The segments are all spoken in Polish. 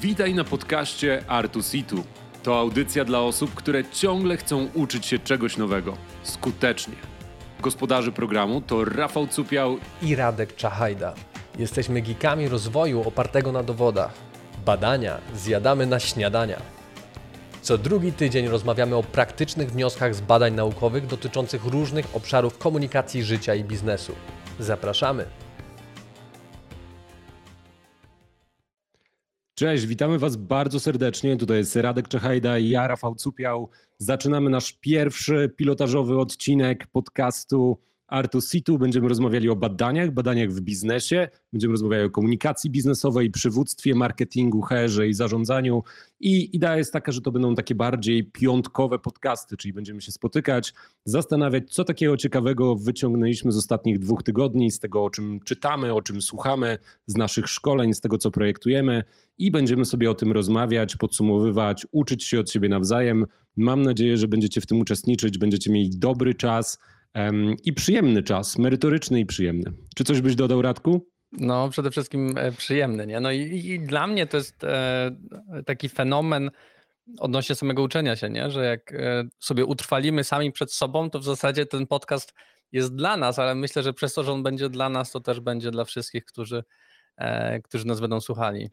Witaj na podcaście Artu Situ. To audycja dla osób, które ciągle chcą uczyć się czegoś nowego, skutecznie. Gospodarzy programu to Rafał Cupiał i Radek Czachajda. Jesteśmy geekami rozwoju opartego na dowodach. Badania zjadamy na śniadania. Co drugi tydzień rozmawiamy o praktycznych wnioskach z badań naukowych dotyczących różnych obszarów komunikacji życia i biznesu. Zapraszamy! Cześć, witamy Was bardzo serdecznie. Tutaj jest Radek Czechajda i ja, Rafał Cupiał. Zaczynamy nasz pierwszy pilotażowy odcinek podcastu Artu Situ. Będziemy rozmawiali o badaniach, badaniach w biznesie, będziemy rozmawiali o komunikacji biznesowej, przywództwie, marketingu, herze i zarządzaniu. I idea jest taka, że to będą takie bardziej piątkowe podcasty, czyli będziemy się spotykać, zastanawiać, co takiego ciekawego wyciągnęliśmy z ostatnich dwóch tygodni, z tego, o czym czytamy, o czym słuchamy, z naszych szkoleń, z tego, co projektujemy i będziemy sobie o tym rozmawiać, podsumowywać, uczyć się od siebie nawzajem. Mam nadzieję, że będziecie w tym uczestniczyć, będziecie mieli dobry czas i przyjemny czas, merytoryczny i przyjemny. Czy coś byś dodał, Radku? No, przede wszystkim e, przyjemny, nie? No i, i dla mnie to jest e, taki fenomen odnośnie samego uczenia się, nie? Że jak e, sobie utrwalimy sami przed sobą, to w zasadzie ten podcast jest dla nas, ale myślę, że przez to, że on będzie dla nas, to też będzie dla wszystkich, którzy, którzy nas będą słuchali.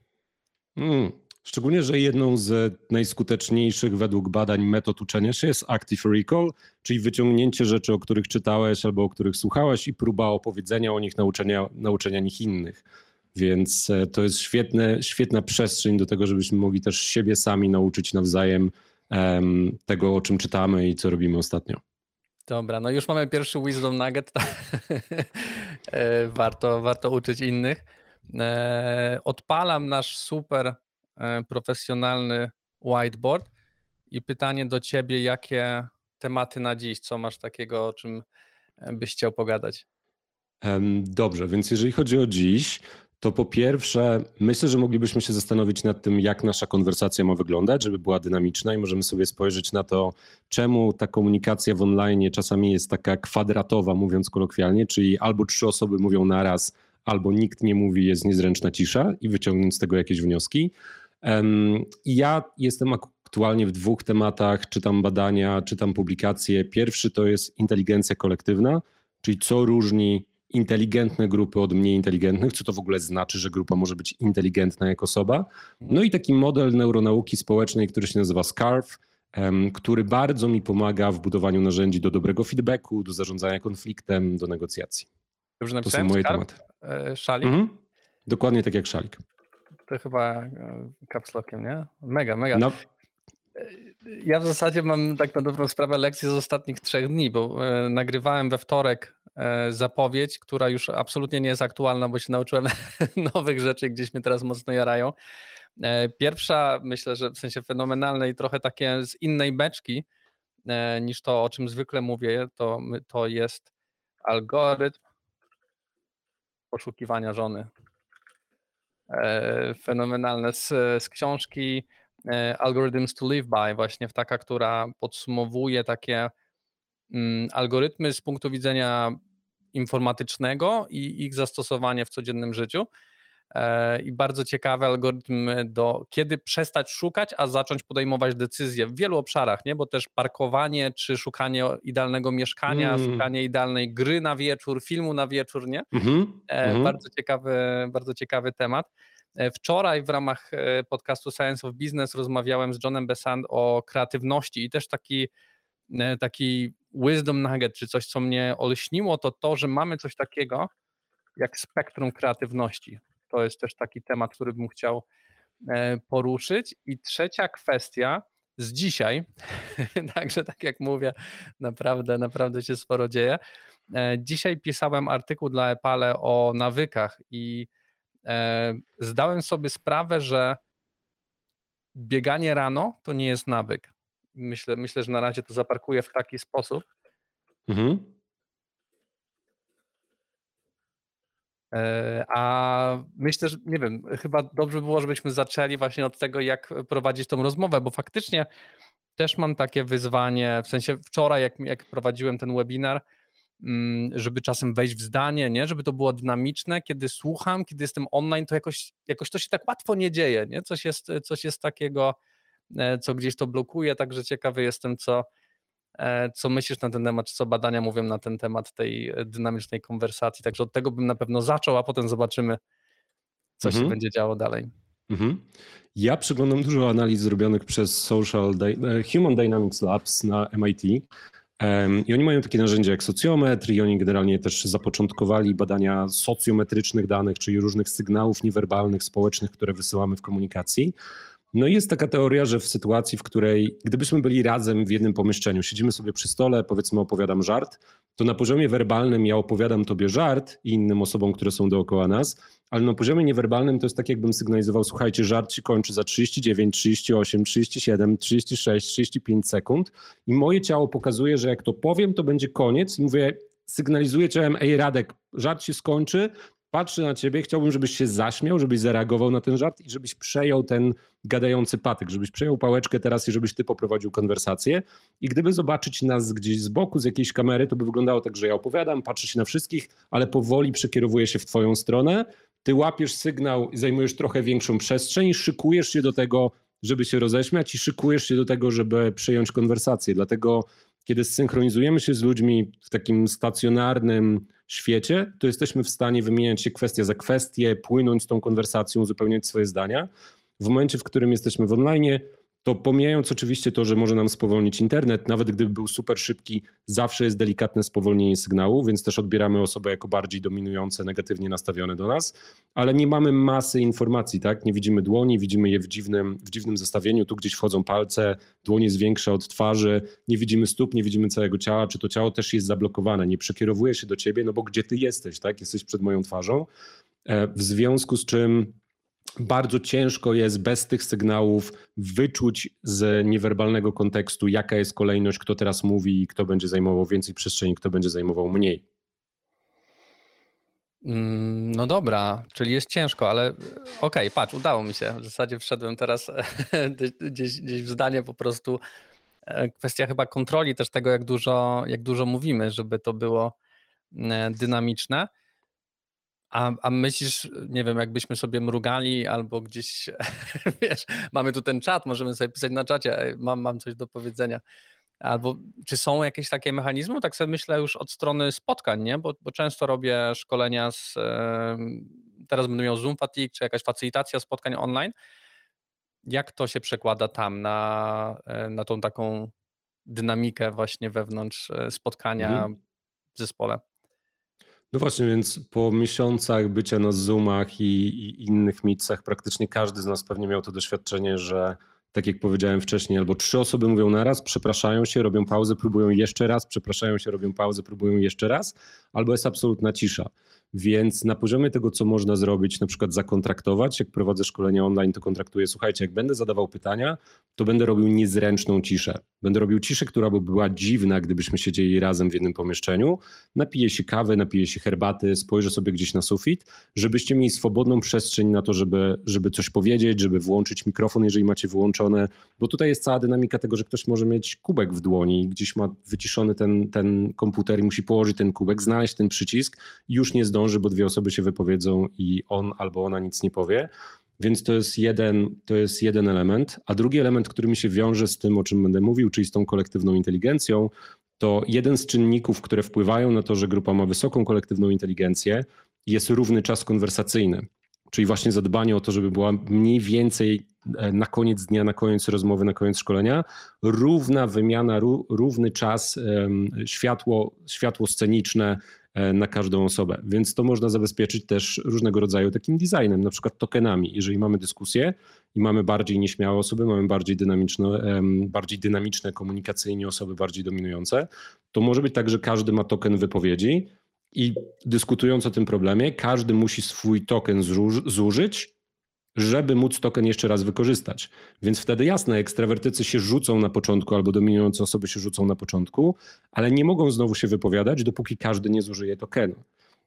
Mm. Szczególnie, że jedną z najskuteczniejszych według badań metod uczenia się jest active recall, czyli wyciągnięcie rzeczy, o których czytałeś albo o których słuchałeś i próba opowiedzenia o nich, nauczenia, nauczenia nich innych. Więc e, to jest świetne, świetna przestrzeń do tego, żebyśmy mogli też siebie sami nauczyć nawzajem um, tego, o czym czytamy i co robimy ostatnio. Dobra, no już mamy pierwszy wisdom nugget. E, warto, warto uczyć innych. E, odpalam nasz super E, profesjonalny whiteboard. I pytanie do ciebie, jakie tematy na dziś, co masz takiego, o czym e, byś chciał pogadać? Dobrze, więc jeżeli chodzi o dziś, to po pierwsze, myślę, że moglibyśmy się zastanowić nad tym, jak nasza konwersacja ma wyglądać, żeby była dynamiczna i możemy sobie spojrzeć na to, czemu ta komunikacja w online czasami jest taka kwadratowa, mówiąc kolokwialnie, czyli albo trzy osoby mówią naraz, albo nikt nie mówi, jest niezręczna cisza i wyciągnąć z tego jakieś wnioski. I ja jestem aktualnie w dwóch tematach, czytam badania, czytam publikacje. Pierwszy to jest inteligencja kolektywna, czyli co różni inteligentne grupy od mniej inteligentnych, co to w ogóle znaczy, że grupa może być inteligentna jak osoba. No i taki model neuronauki społecznej, który się nazywa SCARF, który bardzo mi pomaga w budowaniu narzędzi do dobrego feedbacku, do zarządzania konfliktem, do negocjacji. Dobrze to są moje tematy. E, szalik? Mhm. Dokładnie tak jak szalik. To chyba kapslokiem, e, nie? Mega, mega. No. E, ja w zasadzie mam tak na dobrą sprawę lekcję z ostatnich trzech dni, bo nagrywałem we wtorek zapowiedź, która już absolutnie nie jest aktualna, bo się nauczyłem nowych rzeczy, gdzieś mnie teraz mocno jarają. Pierwsza, myślę, że w sensie fenomenalnej i trochę takie z innej beczki niż to, o czym zwykle mówię, to, to jest algorytm poszukiwania żony. E, fenomenalne z, z książki e, Algorithms to Live By, właśnie taka, która podsumowuje takie mm, algorytmy z punktu widzenia informatycznego i ich zastosowanie w codziennym życiu. E, I bardzo ciekawy algorytm do kiedy przestać szukać, a zacząć podejmować decyzje w wielu obszarach, nie? bo też parkowanie, czy szukanie idealnego mieszkania, mm. szukanie idealnej gry na wieczór, filmu na wieczór, nie? Mm -hmm. Bardzo ciekawy, bardzo ciekawy temat. E, wczoraj w ramach podcastu Science of Business rozmawiałem z Johnem Besant o kreatywności i też taki, taki wisdom nugget, czy coś, co mnie olśniło, to to, że mamy coś takiego jak spektrum kreatywności. To jest też taki temat, który bym chciał e, poruszyć. I trzecia kwestia z dzisiaj, także tak jak mówię, naprawdę, naprawdę się sporo dzieje. E, dzisiaj pisałem artykuł dla Epale o nawykach i e, zdałem sobie sprawę, że bieganie rano to nie jest nawyk. Myślę, myślę że na razie to zaparkuję w taki sposób. Mhm. A myślę, że nie wiem, chyba dobrze by było, żebyśmy zaczęli właśnie od tego, jak prowadzić tą rozmowę, bo faktycznie też mam takie wyzwanie, w sensie wczoraj, jak, jak prowadziłem ten webinar, mm, żeby czasem wejść w zdanie, nie? żeby to było dynamiczne. Kiedy słucham, kiedy jestem online, to jakoś, jakoś to się tak łatwo nie dzieje. Nie? Coś, jest, coś jest takiego, e, co gdzieś to blokuje, także ciekawy jestem, co, e, co myślisz na ten temat, co badania mówią na ten temat tej dynamicznej konwersacji. Także od tego bym na pewno zaczął, a potem zobaczymy, co mhm. się będzie działo dalej. Mhm. Ja przeglądam dużo analiz zrobionych przez Social Human Dynamics Labs na MIT. I oni mają takie narzędzia jak socjometr i oni generalnie też zapoczątkowali badania socjometrycznych danych, czyli różnych sygnałów niewerbalnych, społecznych, które wysyłamy w komunikacji. No jest taka teoria, że w sytuacji, w której gdybyśmy byli razem w jednym pomieszczeniu, siedzimy sobie przy stole, powiedzmy opowiadam żart, to na poziomie werbalnym ja opowiadam tobie żart i innym osobom, które są dookoła nas, ale na poziomie niewerbalnym to jest tak, jakbym sygnalizował, słuchajcie, żart się kończy za 39, 38, 37, 36, 35 sekund i moje ciało pokazuje, że jak to powiem, to będzie koniec i mówię, sygnalizuję ciałem, ej Radek, żart się skończy, patrzę na ciebie, chciałbym, żebyś się zaśmiał, żebyś zareagował na ten żart i żebyś przejął ten gadający patyk, żebyś przejął pałeczkę teraz i żebyś ty poprowadził konwersację. I gdyby zobaczyć nas gdzieś z boku, z jakiejś kamery, to by wyglądało tak, że ja opowiadam, patrzę się na wszystkich, ale powoli przekierowuję się w twoją stronę. Ty łapiesz sygnał i zajmujesz trochę większą przestrzeń, szykujesz się do tego, żeby się roześmiać i szykujesz się do tego, żeby przejąć konwersację. Dlatego kiedy zsynchronizujemy się z ludźmi w takim stacjonarnym świecie, to jesteśmy w stanie wymieniać się kwestia za kwestię, płynąć tą konwersacją, uzupełniać swoje zdania. W momencie, w którym jesteśmy w online, to pomijając oczywiście to, że może nam spowolnić internet, nawet gdyby był super szybki, zawsze jest delikatne spowolnienie sygnału, więc też odbieramy osoby jako bardziej dominujące, negatywnie nastawione do nas, ale nie mamy masy informacji, tak? Nie widzimy dłoni, widzimy je w dziwnym, w dziwnym zestawieniu, tu gdzieś wchodzą palce, dłoń jest większa od twarzy, nie widzimy stóp, nie widzimy całego ciała, czy to ciało też jest zablokowane, nie przekierowuje się do ciebie, no bo gdzie ty jesteś, tak? Jesteś przed moją twarzą, e, w związku z czym bardzo ciężko jest bez tych sygnałów wyczuć z niewerbalnego kontekstu, jaka jest kolejność, kto teraz mówi, kto będzie zajmował więcej przestrzeni, kto będzie zajmował mniej. Mm, no dobra, czyli jest ciężko, ale okej, okay, patrz, udało mi się. W zasadzie wszedłem teraz gdzieś, gdzieś w zdanie po prostu. E, kwestia chyba kontroli też tego, jak dużo, jak dużo mówimy, żeby to było e, dynamiczne. A, a myślisz, nie wiem, jakbyśmy sobie mrugali albo gdzieś, wiesz, mamy tu ten czat, możemy sobie pisać na czacie, mam, mam coś do powiedzenia. Albo czy są jakieś takie mechanizmy? Tak sobie myślę już od strony spotkań, nie? Bo, bo często robię szkolenia z, teraz będę miał Zoom Fatigue, czy jakaś facylitacja spotkań online. Jak to się przekłada tam na, e, na tą taką dynamikę właśnie wewnątrz e, spotkania mhm. w zespole? No właśnie, więc po miesiącach bycia na Zoomach i, i, innych mitsach praktycznie każdy z nas pewnie miał to doświadczenie, że tak jak powiedziałem wcześniej, albo trzy osoby mówią naraz, przepraszają się, robią pauzę, próbują jeszcze raz, przepraszają się, robią pauzę, próbują jeszcze raz, albo jest absolutna cisza. Więc na poziomie tego, co można zrobić, na przykład zakontraktować, jak prowadzę szkolenia online, to kontraktuję, słuchajcie, jak będę zadawał pytania, to będę robił niezręczną ciszę. Będę robił ciszę, która by była dziwna, gdybyśmy siedzieli razem w jednym pomieszczeniu. Napiję się kawy, napiję się herbaty, spojrzę sobie gdzieś na sufit, żebyście mieli swobodną przestrzeń na to, żeby, żeby coś powiedzieć, żeby włączyć mikrofon, jeżeli macie wyłączone, bo tutaj jest cała dynamika tego, że ktoś może mieć kubek w dłoni, gdzieś ma wyciszony ten, ten komputer i musi położyć ten kubek, znaleźć ten przycisk już nie zdąży zdąży, bo dwie osoby się wypowiedzą i on albo ona nic nie powie. Więc to jest jeden, to jest jeden element. A drugi element, który mi się wiąże z tym, o czym będę mówił, czyli z tą kolektywną inteligencją, to jeden z czynników, które wpływają na to, że grupa ma wysoką kolektywną inteligencję, jest równy czas konwersacyjny. Czyli właśnie zadbanie o to, żeby była mniej więcej e, na koniec dnia, na koniec rozmowy, na koniec szkolenia, równa wymiana, równy czas, światło, światło sceniczne, na każdą osobę. Więc to można zabezpieczyć też różnego rodzaju takim designem, na przykład tokenami. Jeżeli mamy dyskusję i mamy bardziej nieśmiałe osoby, mamy bardziej dynamiczne, bardziej dynamiczne komunikacyjnie osoby bardziej dominujące, to może być tak, że każdy ma token wypowiedzi i dyskutując o tym problemie, każdy musi swój token zużyć żeby móc token jeszcze raz wykorzystać. Więc wtedy jasne, ekstrawertycy się rzucą na początku albo dominujące osoby się rzucą na początku, ale nie mogą znowu się wypowiadać, dopóki każdy nie zużyje tokenu.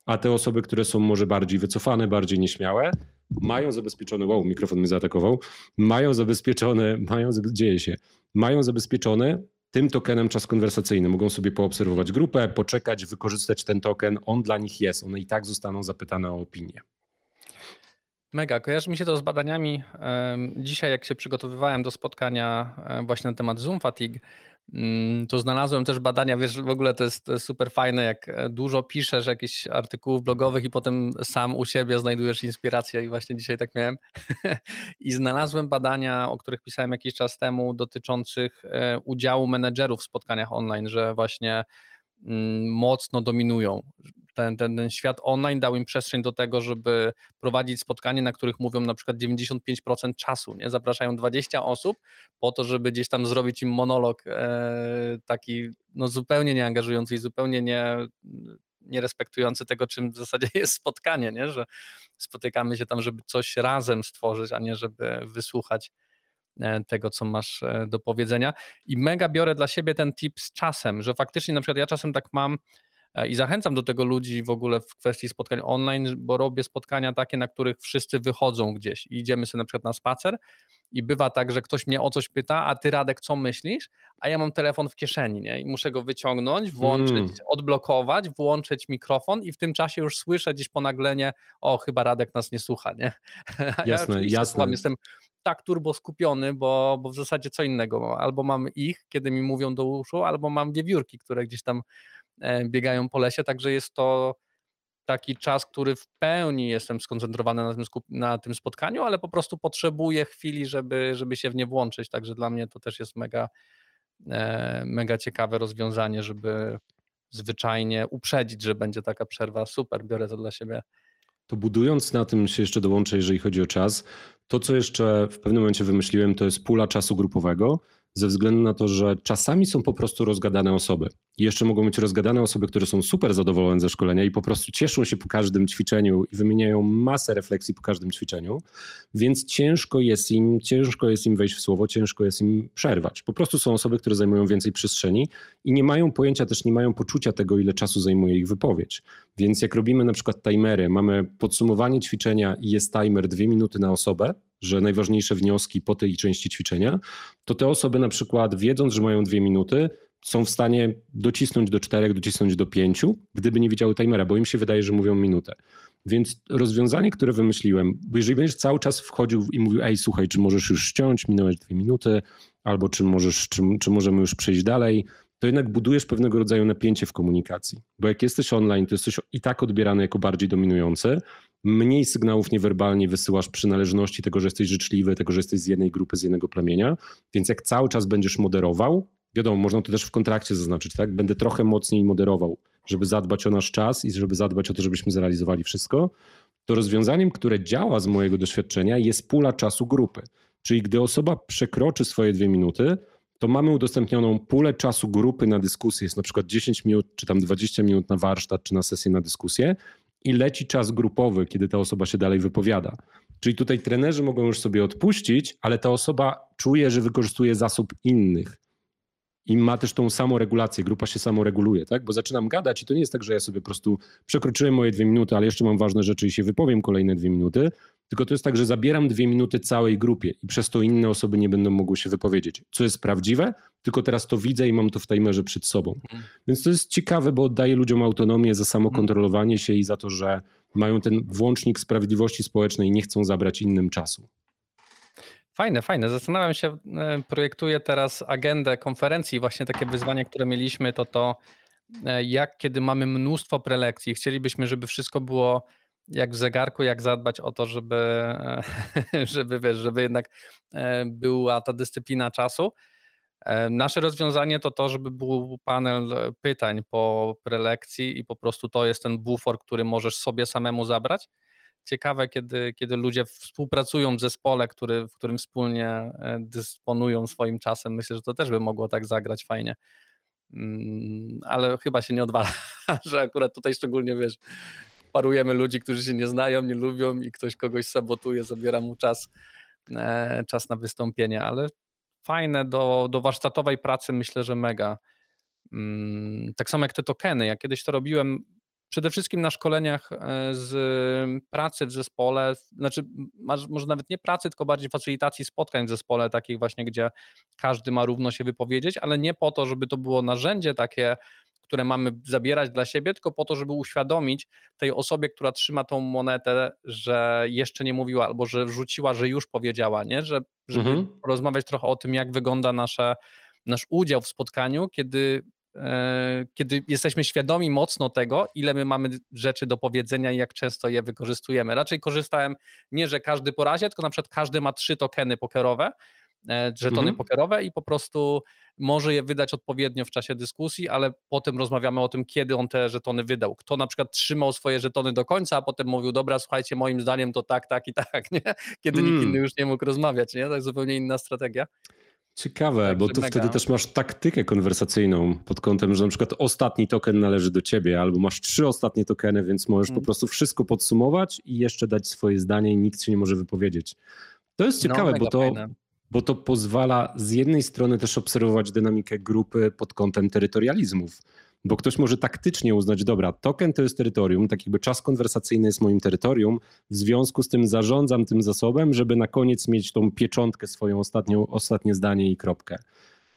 A te osoby, które są może bardziej wycofane, bardziej nieśmiałe, mają zabezpieczone, wow, mikrofon mnie zaatakował, mają zabezpieczone, mają, dzieje się, mają zabezpieczone tym tokenem czas konwersacyjny. Mogą sobie poobserwować grupę, poczekać, wykorzystać ten token. On dla nich jest. One i tak zostaną zapytane o opinię. Mega, kojarzy mi się to z badaniami. Dzisiaj, jak się przygotowywałem do spotkania właśnie na temat Zoom Fatigue, mm, to znalazłem też badania, wiesz, w ogóle to jest, super fajne, jak e, dużo piszesz jakichś artykułów blogowych i potem sam u siebie znajdujesz inspirację i właśnie dzisiaj tak miałem. I znalazłem badania, o których pisałem jakiś czas temu, dotyczących e, udziału menedżerów w spotkaniach online, że właśnie mocno dominują ten, ten, ten świat online dał im przestrzeń do tego, żeby prowadzić spotkanie, na których mówią na przykład 95% czasu, nie? Zapraszają 20 osób po to, żeby gdzieś tam zrobić im monolog e, taki no zupełnie nieangażujący i zupełnie nie, nie respektujący tego, czym w zasadzie jest spotkanie, nie? Że spotykamy się tam, żeby coś razem stworzyć, a nie żeby wysłuchać tego, co masz e, do powiedzenia. I mega biorę dla siebie ten tip z czasem, że faktycznie na przykład ja czasem tak mam, E, I zachęcam do tego ludzi w ogóle w kwestii spotkań online, bo robię spotkania takie, na których wszyscy wychodzą gdzieś i idziemy sobie na przykład na spacer i bywa tak, że ktoś mnie o coś pyta, a ty Radek, co myślisz? A ja mam telefon w kieszeni, nie? I muszę go wyciągnąć, włączyć, mm. odblokować, włączyć mikrofon i w tym czasie już słyszę gdzieś ponaglenie, o chyba Radek nas nie słucha, nie? Jasne, ja jasne. Słucham, jestem tak turbo skupiony, bo, bo w zasadzie co innego, albo mam ich, kiedy mi mówią do uszu, albo mam wiewiórki, które gdzieś tam E, biegają po lesie, także jest to taki czas, który w pełni jestem skoncentrowany na tym, na tym spotkaniu, ale po prostu potrzebuję chwili, żeby, żeby się w nie włączyć, także dla mnie to też jest mega, e, mega ciekawe rozwiązanie, żeby zwyczajnie uprzedzić, że będzie taka przerwa. Super, biorę to dla siebie. To budując na tym się jeszcze dołączę, jeżeli chodzi o czas, to co jeszcze w pewnym momencie wymyśliłem, to jest pula czasu grupowego, ze względu na to, że czasami są po prostu rozgadane osoby. I jeszcze mogą być rozgadane osoby, które są super zadowolone ze szkolenia i po prostu cieszą się po każdym ćwiczeniu i wymieniają masę refleksji po każdym ćwiczeniu, więc ciężko jest im, ciężko jest im wejść w słowo, ciężko jest im przerwać. Po prostu są osoby, które zajmują więcej przestrzeni i nie mają pojęcia, też nie mają poczucia tego, ile czasu zajmuje ich wypowiedź. Więc jak robimy na przykład timery, mamy podsumowanie ćwiczenia i jest timer dwie minuty na osobę, że najważniejsze wnioski po tej części ćwiczenia, to te osoby na przykład wiedząc, że mają dwie minuty, są w stanie docisnąć do czterech, docisnąć do pięciu, gdyby nie widziały timera, bo im się wydaje, że mówią minutę. Więc rozwiązanie, które wymyśliłem, bo jeżeli będziesz cały czas wchodził i mówił, ej, słuchaj, czy możesz już ściąć, minąłeś dwie minuty, albo czy, możesz, czy, czy możemy już przejść dalej, to jednak budujesz pewnego rodzaju napięcie w komunikacji. Bo jak jesteś online, to jesteś i tak odbierany jako bardziej dominujący, mniej sygnałów niewerbalnie wysyłasz przynależności tego, że jesteś życzliwy, tego, że jesteś z jednej grupy, z jednego plemienia. Więc jak cały czas będziesz moderował, wiadomo, można to też w kontrakcie zaznaczyć, tak? Będę trochę mocniej moderował, żeby zadbać o nasz czas i żeby zadbać o to, żebyśmy zrealizowali wszystko. To rozwiązaniem, które działa z mojego doświadczenia, jest pula czasu grupy. Czyli gdy osoba przekroczy swoje dwie minuty, to mamy udostępnioną pulę czasu grupy na dyskusję, jest na przykład 10 minut, czy tam 20 minut na warsztat, czy na sesję na dyskusję i leci czas grupowy, kiedy ta osoba się dalej wypowiada. Czyli tutaj trenerzy mogą już sobie odpuścić, ale ta osoba czuje, że wykorzystuje zasób innych i ma też tą samoregulację, grupa się samoreguluje, tak? Bo zaczynam gadać i to nie jest tak, że ja sobie po prostu przekroczyłem moje dwie minuty, ale jeszcze mam ważne rzeczy i się wypowiem kolejne dwie minuty, tylko to jest tak, że zabieram dwie minuty całej grupie i przez to inne osoby nie będą mogły się wypowiedzieć, co jest prawdziwe, tylko teraz to widzę i mam to w timerze przed sobą. Mhm. Więc to jest ciekawe, bo oddaje ludziom autonomię za samokontrolowanie się i za to, że mają ten włącznik sprawiedliwości społecznej i nie chcą zabrać innym czasu. Fajne, fajne. Zastanawiam się, e, projektuję teraz agendę konferencji. Właśnie takie wyzwanie, które mieliśmy, to to, e, jak kiedy mamy mnóstwo prelekcji, chcielibyśmy, żeby wszystko było jak w zegarku, jak zadbać o to, żeby, e, żeby, wiesz, żeby jednak była ta dyscyplina czasu. Nasze rozwiązanie to to, żeby był panel pytań po prelekcji i po prostu to jest ten bufor, który możesz sobie samemu zabrać ciekawe, kiedy, kiedy ludzie współpracują w zespole, który, w którym wspólnie e, dysponują swoim czasem. Myślę, że to też by mogło tak zagrać fajnie. Mm, ale chyba się nie odwala, że akurat tutaj szczególnie wiesz, parujemy ludzi, którzy się nie znają, nie lubią i ktoś kogoś sabotuje, zabiera mu czas, e, czas na wystąpienie, ale fajne do, do warsztatowej pracy myślę, że mega. Mm, tak samo jak te tokeny. Ja kiedyś to robiłem przede wszystkim na szkoleniach e, z pracy w zespole, znaczy może nawet nie pracy, tylko bardziej facylitacji spotkań w zespole, takich właśnie, gdzie każdy ma równo się wypowiedzieć, ale nie po to, żeby to było narzędzie takie, które mamy zabierać dla siebie, tylko po to, żeby uświadomić tej osobie, która trzyma tą monetę, że jeszcze nie mówiła albo że wrzuciła, że już powiedziała, nie? Że, żeby mhm. porozmawiać trochę o tym, jak wygląda nasze, nasz udział w spotkaniu, kiedy E, kiedy jesteśmy świadomi mocno tego, ile my mamy rzeczy do powiedzenia i jak często je wykorzystujemy. Raczej korzystałem nie, że każdy po razie, tylko na przykład każdy ma trzy tokeny pokerowe, żetony mhm. pokerowe i po prostu może je wydać odpowiednio w czasie dyskusji, ale potem rozmawiamy o tym, kiedy on te żetony wydał. Kto na przykład trzymał swoje żetony do końca, a potem mówił, dobra, słuchajcie, moim zdaniem to tak, tak i tak, nie? kiedy mm. nikt inny już nie mógł rozmawiać, nie? To jest zupełnie inna strategia. Ciekawe, tak, bo tu mega. wtedy też masz taktykę konwersacyjną pod kątem, że na przykład ostatni token należy do ciebie, albo masz trzy ostatnie tokeny, więc możesz mm. po prostu wszystko podsumować i jeszcze dać swoje zdanie i nikt się nie może wypowiedzieć. To jest no, ciekawe, no, bo, to, bo to pozwala z jednej strony też obserwować dynamikę grupy pod kątem terytorializmów bo ktoś może taktycznie uznać, dobra, token to jest terytorium, tak jakby czas konwersacyjny jest moim terytorium, w związku z tym zarządzam tym zasobem, żeby na koniec mieć tą pieczątkę swoją ostatnią, ostatnie zdanie i kropkę.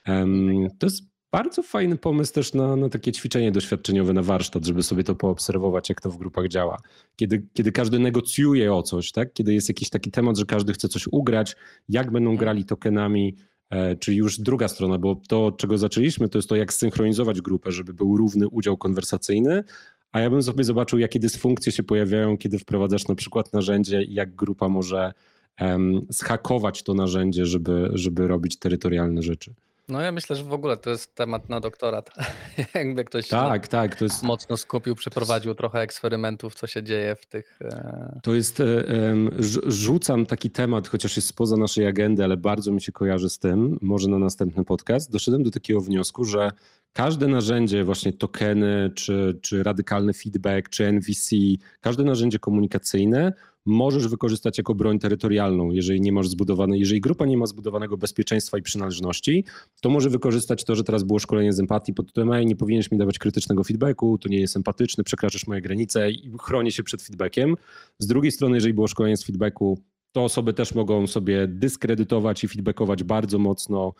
Um, to jest bardzo fajny pomysł też na, na takie ćwiczenie doświadczeniowe na warsztat, żeby sobie to poobserwować, jak to w grupach działa. Kiedy, kiedy każdy negocjuje o coś, tak? kiedy jest jakiś taki temat, że każdy chce coś ugrać, jak będą mhm. grali tokenami, E, czyli już druga strona, bo to, czego zaczęliśmy, to jest to, jak synchronizować grupę, żeby był równy udział konwersacyjny, a ja bym sobie zobaczył, jakie dysfunkcje się pojawiają, kiedy wprowadzasz na przykład narzędzie i jak grupa może um, zhakować to narzędzie, żeby, żeby robić terytorialne rzeczy. No ja myślę, że w ogóle to jest temat na doktorat. Jakby ktoś tak, tak, to jest... mocno skupił, przeprowadził trochę eksperymentów, co się dzieje w tych. E, to jest, um, rzucam taki temat, chociaż jest spoza naszej agendy, ale bardzo mi się kojarzy z tym, może na następny podcast. Doszedłem do takiego wniosku, że każde narzędzie, właśnie tokeny, czy, czy radykalny feedback, czy NVC, każde narzędzie komunikacyjne możesz wykorzystać jako broń terytorialną, jeżeli nie masz zbudowanej, jeżeli grupa nie ma zbudowanego bezpieczeństwa i przynależności, to może wykorzystać to, że teraz było szkolenie z empatii pod tytułem nie powinieneś mi dawać krytycznego feedbacku, to nie jest empatyczny, przekraczasz moje granice i chronię się przed feedbackiem. Z drugiej strony, jeżeli było szkolenie z feedbacku, to osoby też mogą sobie dyskredytować i feedbackować bardzo mocno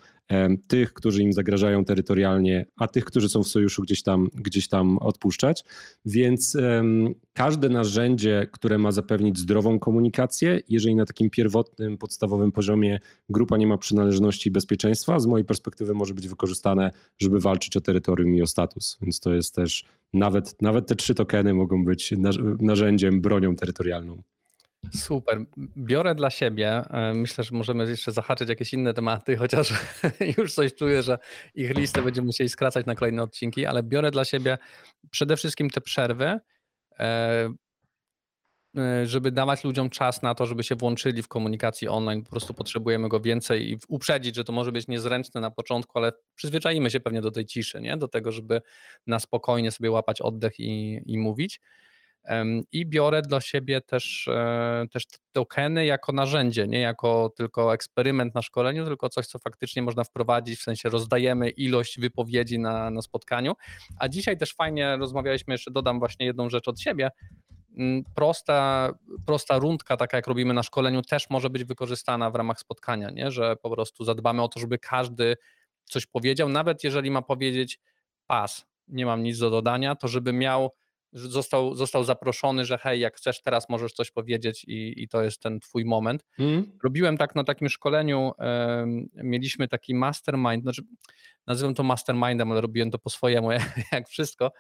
tych, którzy im zagrażają terytorialnie, a tych, którzy są w sojuszu gdzieś tam, gdzieś tam odpuszczać. Więc um, każde narzędzie, które ma zapewnić zdrową komunikację, jeżeli na takim pierwotnym, podstawowym poziomie grupa nie ma przynależności i bezpieczeństwa, z mojej perspektywy może być wykorzystane, żeby walczyć o terytorium i o status. Więc to jest też, nawet, nawet te trzy tokeny mogą być narzędziem, bronią terytorialną. Super. Biorę dla siebie. E, myślę, że możemy jeszcze zahaczyć jakieś inne tematy, chociaż już coś czuję, że ich listę będziemy musieli skracać na kolejne odcinki, ale biorę dla siebie przede wszystkim te przerwy, e, e, żeby dawać ludziom czas na to, żeby się włączyli w komunikacji online. Po prostu potrzebujemy go więcej i uprzedzić, że to może być niezręczne na początku, ale przyzwyczajimy się pewnie do tej ciszy, nie? do tego, żeby na spokojnie sobie łapać oddech i, i mówić. I biorę dla siebie też, e, też tokeny jako narzędzie, nie jako tylko eksperyment na szkoleniu, tylko coś, co faktycznie można wprowadzić, w sensie rozdajemy ilość wypowiedzi na, na spotkaniu. A dzisiaj też fajnie rozmawialiśmy, jeszcze dodam właśnie jedną rzecz od siebie. Mm, prosta, prosta rundka, taka jak robimy na szkoleniu, też może być wykorzystana w ramach spotkania, nie? że po prostu zadbamy o to, żeby każdy coś powiedział, nawet jeżeli ma powiedzieć pas, nie mam nic do dodania, to żeby miał został, został zaproszony, że hej, jak chcesz, teraz możesz coś powiedzieć i, i to jest ten twój moment. Mm. Robiłem tak na takim szkoleniu, mieliśmy taki mastermind, znaczy nazywam to mastermindem, ale robiłem to po swojemu, jak wszystko,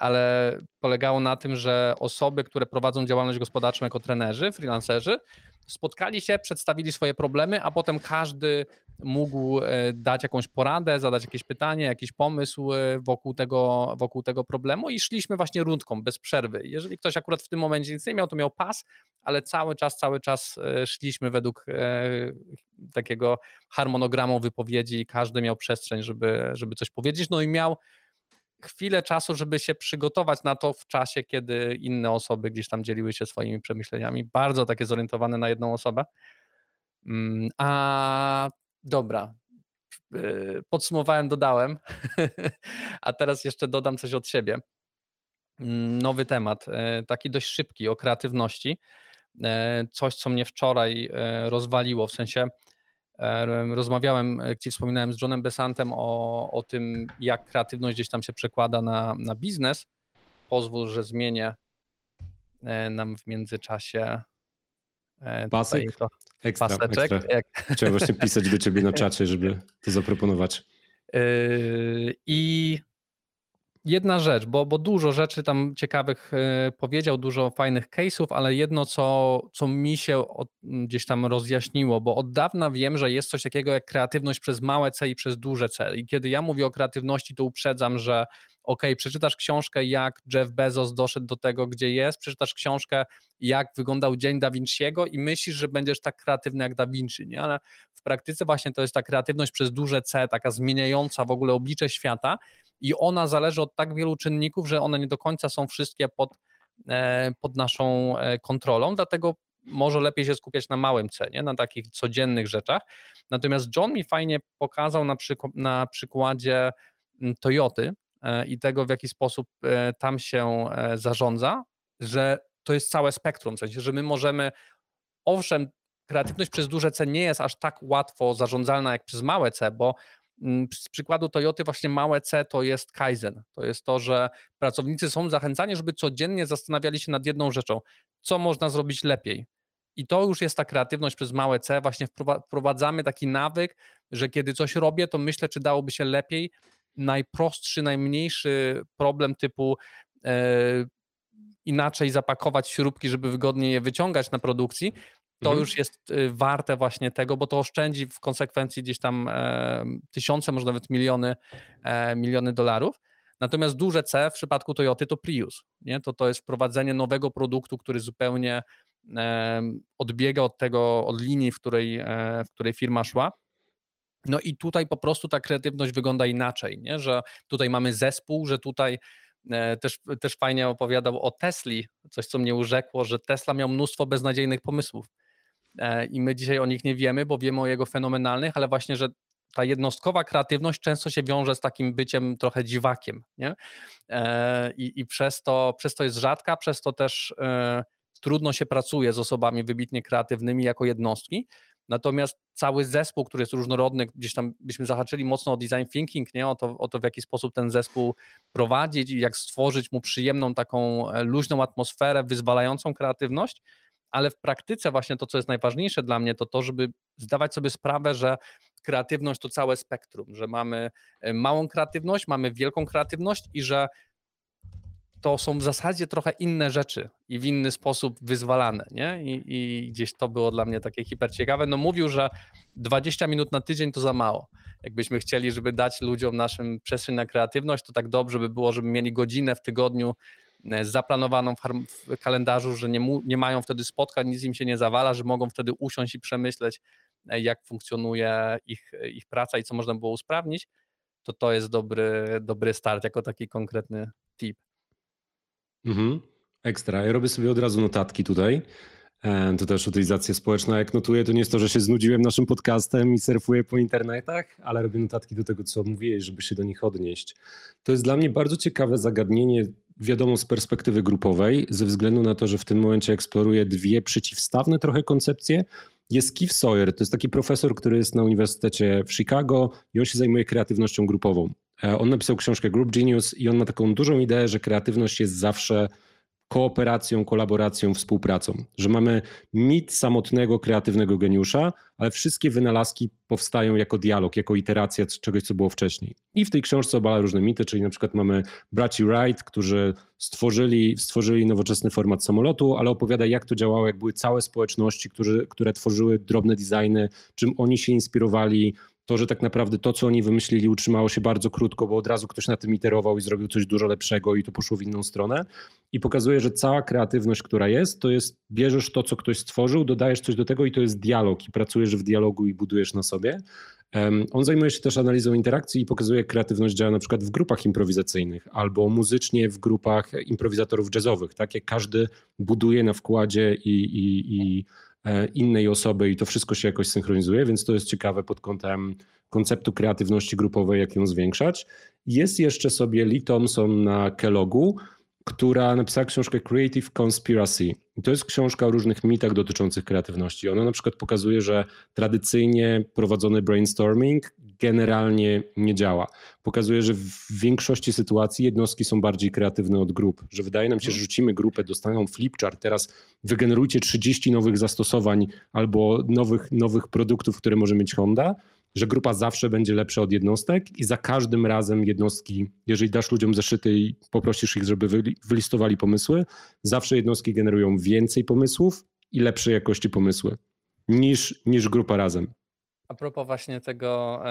ale polegało na tym, że osoby, które prowadzą działalność gospodarczą jako trenerzy, freelancerzy, spotkali się, przedstawili swoje problemy, a potem każdy mógł e, dać jakąś poradę, zadać jakieś pytanie, jakiś pomysł e, wokół tego, wokół tego problemu i szliśmy właśnie rundką, bez przerwy. Jeżeli ktoś akurat w tym momencie nic nie miał, to miał pas, ale cały czas, cały czas e, szliśmy według takiego harmonogramu wypowiedzi, każdy miał przestrzeń, żeby, żeby coś powiedzieć, no i miał chwilę czasu, żeby się przygotować na to w czasie, kiedy inne osoby gdzieś tam dzieliły się swoimi przemyśleniami. Bardzo takie zorientowane na jedną osobę. Mm, a dobra, y, podsumowałem, dodałem, a teraz jeszcze dodam coś od siebie. mm, nowy temat, e, taki dość szybki o kreatywności. E, coś, co mnie wczoraj rozwaliło, w sensie rozmawiałem, gdzie wspominałem z Johnem Besantem o, o tym, jak kreatywność gdzieś tam się przekłada na, na biznes. Pozwól, że zmienię nam w międzyczasie Pasek? To, ekstra, paseczek. Ekstra. Chciałem właśnie pisać do ciebie na czacie, żeby to zaproponować. I jedna rzecz, bo, bo dużo rzeczy tam ciekawych e, powiedział, dużo fajnych case'ów, ale jedno, co, co mi się od, gdzieś tam rozjaśniło, bo od dawna wiem, że jest coś takiego jak kreatywność przez małe C i przez duże C. I kiedy ja mówię o kreatywności, to uprzedzam, że ok, przeczytasz książkę, jak Jeff Bezos doszedł do tego, gdzie jest, przeczytasz książkę, jak wyglądał dzień Da Vinciego i myślisz, że będziesz tak kreatywny jak Da Vinci, nie? ale w praktyce właśnie to jest ta kreatywność przez duże C, taka zmieniająca w ogóle oblicze świata i ona zależy od tak wielu czynników, że one nie do końca są wszystkie pod, e, pod naszą e, kontrolą, dlatego może lepiej się skupiać na małym cenie, na takich codziennych rzeczach. Natomiast John mi fajnie pokazał na, przyk- na przykładzie mm, Toyoty i tego, w jaki sposób tam się zarządza, że to jest całe spektrum, w sensie, że my możemy, owszem, kreatywność przez duże C nie jest aż tak łatwo zarządzalna jak przez małe C, bo mm, z przykładu Toyoty właśnie małe C to jest Kaizen. To jest to, że pracownicy są zachęcani, żeby codziennie zastanawiali się nad jedną rzeczą, co można zrobić lepiej. I to już jest ta kreatywność przez małe C. Właśnie wprowadzamy taki nawyk, że kiedy coś robię, to myślę, czy dałoby się lepiej. Najprostszy, najmniejszy problem typu e, inaczej zapakować śrubki, żeby wygodnie je wyciągać na produkcji, to mhm. już jest y, warte właśnie tego, bo to oszczędzi w konsekwencji gdzieś tam e, tysiące, może nawet miliony, e, miliony dolarów. Natomiast duże C w przypadku Toyoty to Prius. Nie? To, to jest wprowadzenie nowego produktu, który zupełnie odbiega od tego, od linii, w której, w której firma szła. No i tutaj po prostu ta kreatywność wygląda inaczej, nie? że tutaj mamy zespół, że tutaj e, też, też fajnie opowiadał o Tesli, coś co mnie urzekło, że Tesla miał mnóstwo beznadziejnych pomysłów E, i my dzisiaj o nich nie wiemy, bo wiemy o jego fenomenalnych, ale właśnie, że ta jednostkowa kreatywność często się wiąże z takim byciem trochę dziwakiem, nie? E, I, i przez, to, przez to jest rzadka, przez to też trudno się pracuje z osobami wybitnie kreatywnymi jako jednostki. Natomiast cały zespół, który jest różnorodny, gdzieś tam byśmy zahaczyli mocno o design thinking, nie? O, to, o to, w jaki sposób ten zespół prowadzić i jak stworzyć mu przyjemną, taką luźną atmosferę, wyzwalającą kreatywność, ale w praktyce właśnie to, co jest najważniejsze dla mnie, to to, żeby zdawać sobie sprawę, że kreatywność to całe spektrum, że mamy e, małą kreatywność, mamy wielką kreatywność i że to są w zasadzie trochę inne rzeczy i w inny sposób wyzwalane, nie? I, I, gdzieś to było dla mnie takie hiperciekawe. No mówił, że 20 minut na tydzień to za mało. Jakbyśmy chcieli, żeby dać ludziom naszym przestrzeń na kreatywność, to tak dobrze by było, żeby mieli godzinę w tygodniu E, zaplanowaną w, kalendarzu, że nie, nie mają wtedy spotkań, nic im się nie zawala, że mogą wtedy usiąść i przemyśleć, e, jak funkcjonuje ich, ich praca i co można było usprawnić, to to jest dobry, dobry start jako taki konkretny tip. Mhm. Ekstra. Ja robię sobie od razu notatki tutaj. E, to też utylizacja społeczna. Jak notuję, to nie jest to, że się znudziłem naszym podcastem i surfuję po internetach, ale robię notatki do tego, co mówiłeś, żeby się do nich odnieść. To jest dla mnie bardzo ciekawe zagadnienie wiadomo z perspektywy grupowej, ze względu na to, że w tym momencie eksploruję dwie przeciwstawne trochę koncepcje. Jest Keith Sawyer, to jest taki profesor, który jest na Uniwersytecie w Chicago i on się zajmuje kreatywnością grupową. E, on napisał książkę Group Genius i on ma taką dużą ideę, że kreatywność jest zawsze kooperacją, kolaboracją, współpracą. Że mamy mit samotnego, kreatywnego geniusza, ale wszystkie wynalazki powstają jako dialog, jako iteracja czegoś, co było wcześniej. I w tej książce obala różne mity, czyli na przykład mamy braci Wright, którzy stworzyli, stworzyli nowoczesny format samolotu, ale opowiada, jak to działało, jak były całe społeczności, którzy, które tworzyły drobne designy, czym oni się inspirowali, to, że tak naprawdę to, co oni wymyślili, utrzymało się bardzo krótko, bo od razu ktoś na tym iterował i zrobił coś dużo lepszego i to poszło w inną stronę. I pokazuje, że cała kreatywność, która jest, to jest bierzesz to, co ktoś stworzył, dodajesz coś do tego i to jest dialog i pracujesz w dialogu i budujesz na sobie. On zajmuje się też analizą interakcji i pokazuje, jak kreatywność działa na przykład w grupach improwizacyjnych albo muzycznie w grupach improwizatorów jazzowych, tak jak każdy buduje na wkładzie i, i, i innej osoby i to wszystko się jakoś synchronizuje, więc to jest ciekawe pod kątem konceptu kreatywności grupowej, jak ją zwiększać. Jest jeszcze sobie Lee Thompson na Kellogu która napisała książkę Creative Conspiracy. I to jest książka o różnych mitach dotyczących kreatywności. Ona na przykład pokazuje, że tradycyjnie prowadzony brainstorming generalnie nie działa. Pokazuje, że w większości sytuacji jednostki są bardziej kreatywne od grup, że wydaje nam się, że rzucimy grupę, dostaną flipchart, teraz wygenerujcie 30 nowych zastosowań albo nowych, nowych produktów, które może mieć Honda, że grupa zawsze będzie lepsza od jednostek i za każdym razem jednostki, jeżeli dasz ludziom zeszyty i poprosisz ich, żeby wylistowali pomysły, zawsze jednostki generują więcej pomysłów i lepszej jakości pomysły niż, niż grupa razem. A propos właśnie tego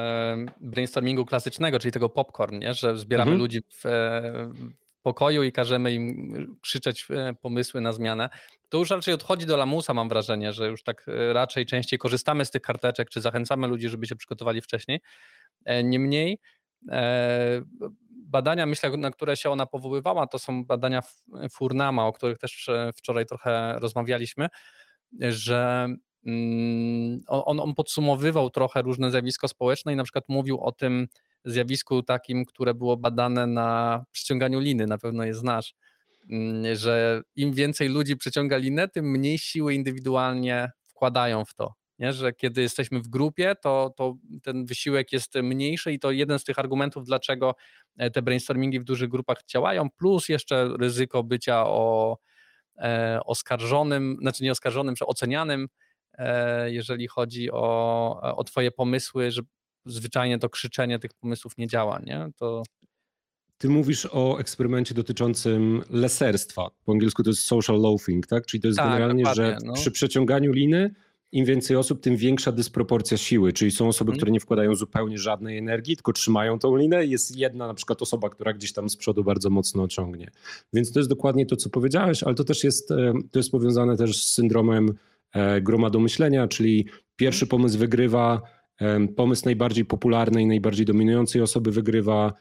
brainstormingu klasycznego, czyli tego popcorn, nie? że zbieramy mhm. ludzi w, e, w pokoju i każemy im krzyczeć e, pomysły na zmianę, to już raczej odchodzi do lamusa, mam wrażenie, że już tak e, raczej częściej korzystamy z tych karteczek, czy zachęcamy ludzi, żeby się przygotowali wcześniej. Niemniej badania, myślę, na które się ona powoływała, to są badania Furnama, o których też wczoraj trochę rozmawialiśmy, że Mm, on, on podsumowywał trochę różne zjawisko społeczne i na przykład mówił o tym zjawisku takim, które było badane na przyciąganiu liny, na pewno je znasz, mm, że im więcej ludzi przyciąga linę, tym mniej siły indywidualnie wkładają w to. Nie? Że kiedy jesteśmy w grupie, to, to ten wysiłek jest mniejszy i to jeden z tych argumentów, dlaczego e, te brainstormingi w dużych grupach działają, plus jeszcze ryzyko bycia o, e, oskarżonym, znaczy nie oskarżonym, czy ocenianym, E, jeżeli chodzi o, o Twoje pomysły, że zwyczajnie to krzyczenie tych pomysłów nie działa, nie? To... Ty mówisz o eksperymencie dotyczącym leserstwa. Po angielsku to jest social loafing, tak? Czyli to jest tak, generalnie, że no. przy przeciąganiu liny im więcej osób, tym większa dysproporcja siły. Czyli są osoby, hmm. które nie wkładają zupełnie żadnej energii, tylko trzymają tą linę. Jest jedna na przykład osoba, która gdzieś tam z przodu bardzo mocno ciągnie. Więc to jest dokładnie to, co powiedziałeś, ale to też jest, e, to jest powiązane też z syndromem E, groma do myślenia, czyli pierwszy pomysł wygrywa, pomysł najbardziej popularnej, najbardziej dominującej osoby wygrywa.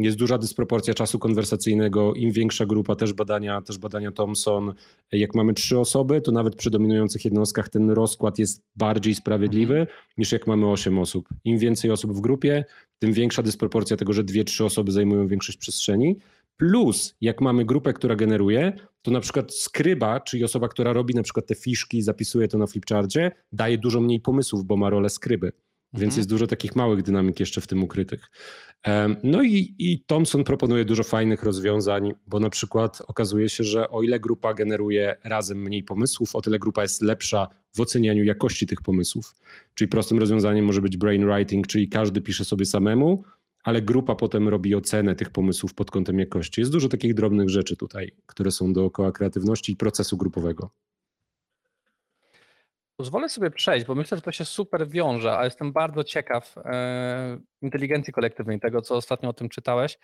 Jest duża dysproporcja czasu konwersacyjnego. Im większa grupa, też badania, też badania Thomson, jak mamy trzy osoby, to nawet przy dominujących jednostkach ten rozkład jest bardziej sprawiedliwy mhm. niż jak mamy osiem osób. Im więcej osób w grupie, tym większa dysproporcja tego, że dwie, trzy osoby zajmują większość przestrzeni. Plus, jak mamy grupę, która generuje, to na przykład skryba, czyli osoba, która robi na przykład te fiszki, zapisuje to na flipcharcie, daje dużo mniej pomysłów, bo ma rolę skryby. Więc mhm. jest dużo takich małych dynamik jeszcze w tym ukrytych. No i, i Thomson proponuje dużo fajnych rozwiązań, bo na przykład okazuje się, że o ile grupa generuje razem mniej pomysłów, o tyle grupa jest lepsza w ocenianiu jakości tych pomysłów. Czyli prostym rozwiązaniem może być brainwriting, czyli każdy pisze sobie samemu, ale grupa potem robi ocenę tych pomysłów pod kątem jakości. Jest dużo takich drobnych rzeczy tutaj, które są dookoła kreatywności i procesu grupowego. Pozwolę sobie przejść, bo myślę, że to się super wiąże, a jestem bardzo ciekaw e, inteligencji kolektywnej, tego co ostatnio o tym czytałeś.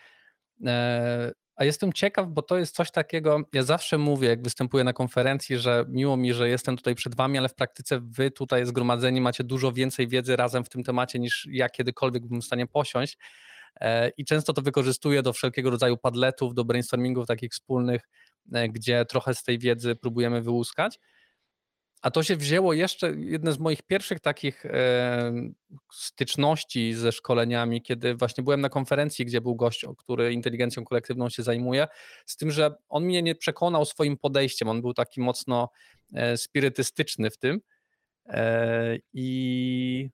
E, a jestem ciekaw, bo to jest coś takiego, ja zawsze mówię, jak występuję na konferencji, że miło mi, że jestem tutaj przed wami, ale w praktyce wy tutaj zgromadzeni macie dużo więcej wiedzy razem w tym temacie niż ja kiedykolwiek bym w stanie posiąść. E, i często to wykorzystuję do wszelkiego rodzaju padletów, do brainstormingów takich wspólnych, e, gdzie trochę z tej wiedzy próbujemy wyłuskać. A to się wzięło jeszcze, jedne z moich pierwszych takich e, styczności ze szkoleniami, kiedy właśnie byłem na konferencji, gdzie był gość, który inteligencją kolektywną się zajmuje, z tym, że on mnie nie przekonał swoim podejściem, on był taki mocno spirytystyczny w tym. I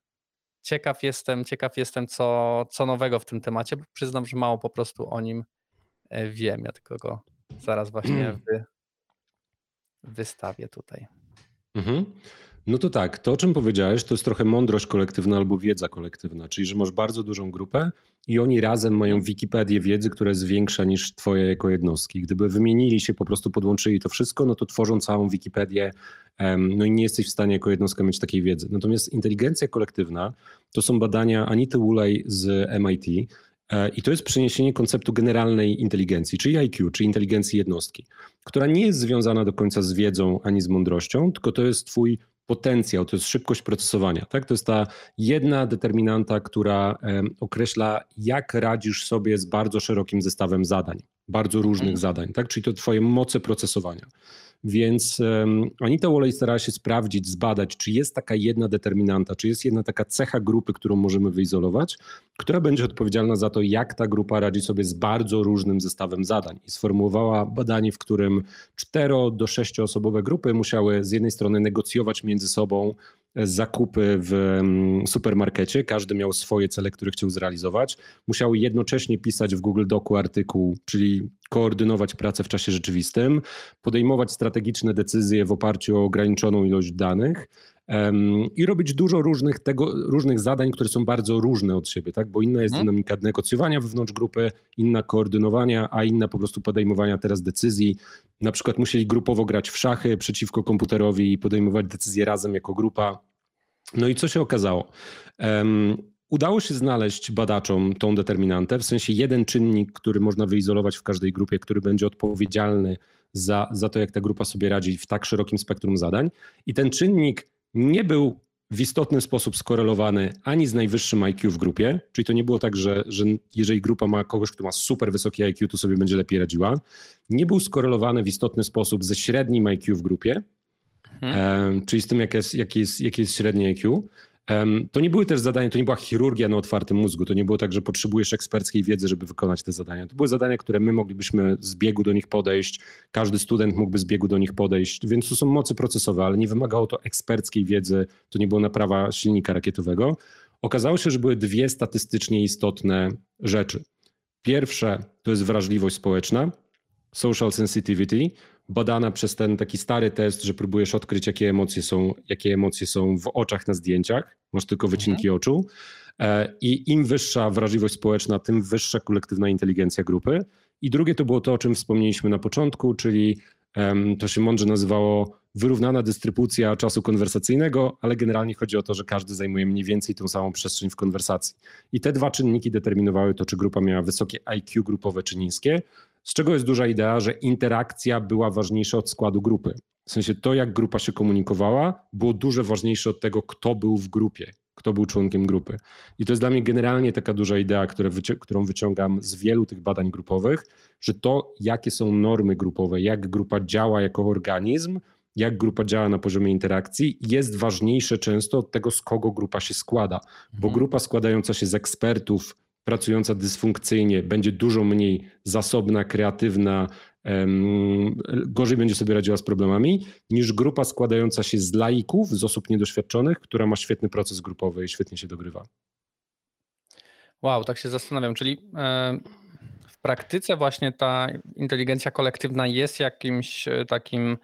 ciekaw jestem, ciekaw jestem, co, co nowego w tym temacie, bo przyznam, że mało po prostu o nim e, wiem. Ja tylko go zaraz właśnie wy, wystawię tutaj. Mhm. No to tak, to o czym powiedziałeś, to jest trochę mądrość kolektywna albo wiedza kolektywna, czyli że masz bardzo dużą grupę i oni razem mają Wikipedię wiedzy, która jest większa niż twoje jako jednostki. Gdyby wymienili się, po prostu podłączyli to wszystko, no to tworzą całą Wikipedię, no i nie jesteś w stanie jako jednostka mieć takiej wiedzy. Natomiast inteligencja kolektywna to są badania Anity Wulej z MIT, e, i to jest przeniesienie konceptu generalnej inteligencji, czyli IQ, czyli inteligencji jednostki, która nie jest związana do końca z wiedzą ani z mądrością, tylko to jest twój potencjał, to jest szybkość procesowania. Tak? To jest ta jedna determinanta, która określa, jak radzisz sobie z bardzo szerokim zestawem zadań, bardzo różnych mhm. zadań, tak? czyli to twoje moce procesowania. Więc um, Anita Wolej starała się sprawdzić, zbadać, czy jest taka jedna determinanta, czy jest jedna taka cecha grupy, którą możemy wyizolować, która będzie odpowiedzialna za to, jak ta grupa radzi sobie z bardzo różnym zestawem zadań. I sformułowała badanie, w którym cztero do sześcioosobowe grupy musiały z jednej strony negocjować między sobą zakupy w mm, supermarkecie, każdy miał swoje cele, które chciał zrealizować. Musiały jednocześnie pisać w Google Docu artykuł, czyli koordynować pracę w czasie rzeczywistym, podejmować strategiczne decyzje w oparciu o ograniczoną ilość danych i robić dużo różnych, tego, różnych zadań, które są bardzo różne od siebie, tak? bo inna jest hmm. dynamika negocjowania wewnątrz grupy, inna koordynowania, a inna po prostu podejmowania teraz decyzji. Na przykład musieli grupowo grać w szachy przeciwko komputerowi i podejmować decyzje razem jako grupa. No i co się okazało? Um, Udało się znaleźć badaczom tą determinantę, w sensie jeden czynnik, który można wyizolować w każdej grupie, który będzie odpowiedzialny za, za to, jak ta grupa sobie radzi w tak szerokim spektrum zadań. I ten czynnik nie był w istotny sposób skorelowany ani z najwyższym IQ w grupie, czyli to nie było tak, że, że jeżeli grupa ma kogoś, kto ma super wysokie IQ, to sobie będzie lepiej radziła. Nie był skorelowany w istotny sposób ze średnim IQ w grupie, hmm. czyli z tym, jakie jest, jakie jest, jakie jest średnie IQ. To nie były też zadania, to nie była chirurgia na otwartym mózgu, to nie było tak, że potrzebujesz eksperckiej wiedzy, żeby wykonać te zadania. To były zadania, które my moglibyśmy z biegu do nich podejść, każdy student mógłby z biegu do nich podejść, więc to są mocy procesowe, ale nie wymagało to eksperckiej wiedzy, to nie było naprawa silnika rakietowego. Okazało się, że były dwie statystycznie istotne rzeczy. Pierwsze to jest wrażliwość społeczna, social sensitivity, badana przez ten taki stary test, że próbujesz odkryć, jakie emocje są, jakie emocje są w oczach na zdjęciach. Masz tylko wycinki mhm. oczu. E, I im wyższa wrażliwość społeczna, tym wyższa kolektywna inteligencja grupy. I drugie to było to, o czym wspomnieliśmy na początku, czyli to się mądrze nazywało wyrównana dystrybucja czasu konwersacyjnego, ale generalnie chodzi o to, że każdy zajmuje mniej więcej tą samą przestrzeń w konwersacji. I te dwa czynniki determinowały to, czy grupa miała wysokie IQ grupowe czy niskie, z czego jest duża idea, że interakcja była ważniejsza od składu grupy. W sensie to, jak grupa się komunikowała, było dużo ważniejsze od tego, kto był w grupie, kto był członkiem grupy. I to jest dla mnie generalnie taka duża idea, którą wyciągam z wielu tych badań grupowych, że to, jakie są normy grupowe, jak grupa działa jako organizm, jak grupa działa na poziomie interakcji, jest ważniejsze często od tego, z kogo grupa się składa. Bo mhm. grupa składająca się z ekspertów, pracująca dysfunkcyjnie, będzie dużo mniej zasobna, kreatywna, gorzej będzie sobie radziła z problemami, niż grupa składająca się z laików, z osób niedoświadczonych, która ma świetny proces grupowy i świetnie się dogrywa. Wow, tak się zastanawiam, czyli e, w praktyce właśnie ta inteligencja kolektywna jest jakimś e, takim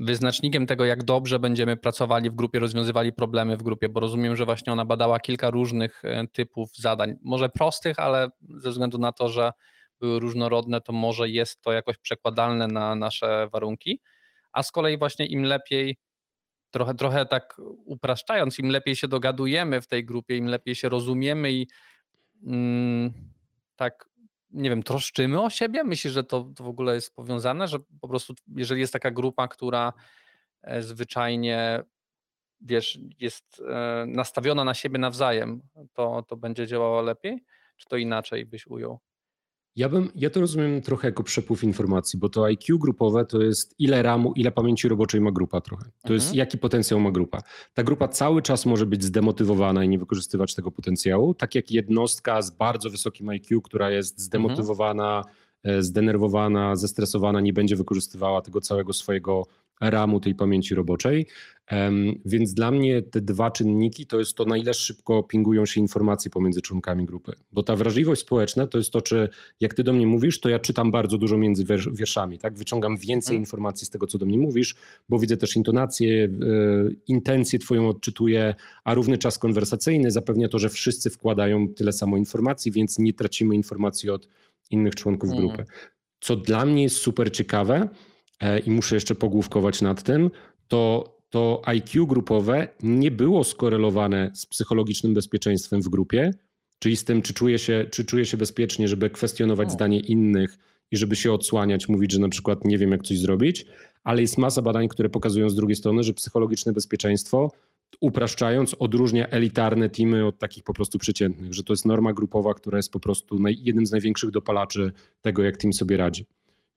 wyznacznikiem tego, jak dobrze będziemy pracowali w grupie, rozwiązywali problemy w grupie, bo rozumiem, że właśnie ona badała kilka różnych e, typów zadań, może prostych, ale ze względu na to, że były różnorodne, to może jest to jakoś przekładalne na nasze warunki, a z kolei właśnie im lepiej, trochę, trochę tak upraszczając, im lepiej się dogadujemy w tej grupie, im lepiej się rozumiemy i mm, tak nie wiem, troszczymy o siebie? Myślisz, że to, to w ogóle jest powiązane, że po prostu jeżeli jest taka grupa, która e, zwyczajnie wiesz, jest e, nastawiona na siebie nawzajem, to, to będzie działało lepiej? Czy to inaczej byś ujął? Ja, bym, ja to rozumiem trochę jako przepływ informacji, bo to IQ grupowe to jest ile ramu, ile pamięci roboczej ma grupa trochę. To mhm. jest jaki potencjał ma grupa. Ta grupa cały czas może być zdemotywowana i nie wykorzystywać tego potencjału, tak jak jednostka z bardzo wysokim IQ, która jest zdemotywowana, mhm. zdenerwowana, zestresowana, nie będzie wykorzystywała tego całego swojego ramu tej pamięci roboczej. Więc dla mnie te dwa czynniki to jest to, na ile szybko pingują się informacje pomiędzy członkami grupy. Bo ta wrażliwość społeczna to jest to, czy jak ty do mnie mówisz, to ja czytam bardzo dużo między wierszami, tak? Wyciągam więcej hmm. informacji z tego, co do mnie mówisz, bo widzę też intonację, e, intencję twoją odczytuję, a równy czas konwersacyjny zapewnia to, że wszyscy wkładają tyle samo informacji, więc nie tracimy informacji od innych członków hmm. grupy. Co dla mnie jest super ciekawe i muszę jeszcze pogłówkować nad tym, to to IQ grupowe nie było skorelowane z psychologicznym bezpieczeństwem w grupie, czyli z tym, czy czuje się, czy czuje się bezpiecznie, żeby kwestionować o. zdanie innych i żeby się odsłaniać, mówić, że na przykład nie wiem, jak coś zrobić, ale jest masa badań, które pokazują z drugiej strony, że psychologiczne bezpieczeństwo, upraszczając, odróżnia elitarne teamy od takich po prostu przeciętnych, że to jest norma grupowa, która jest po prostu jednym z największych dopalaczy tego, jak team sobie radzi.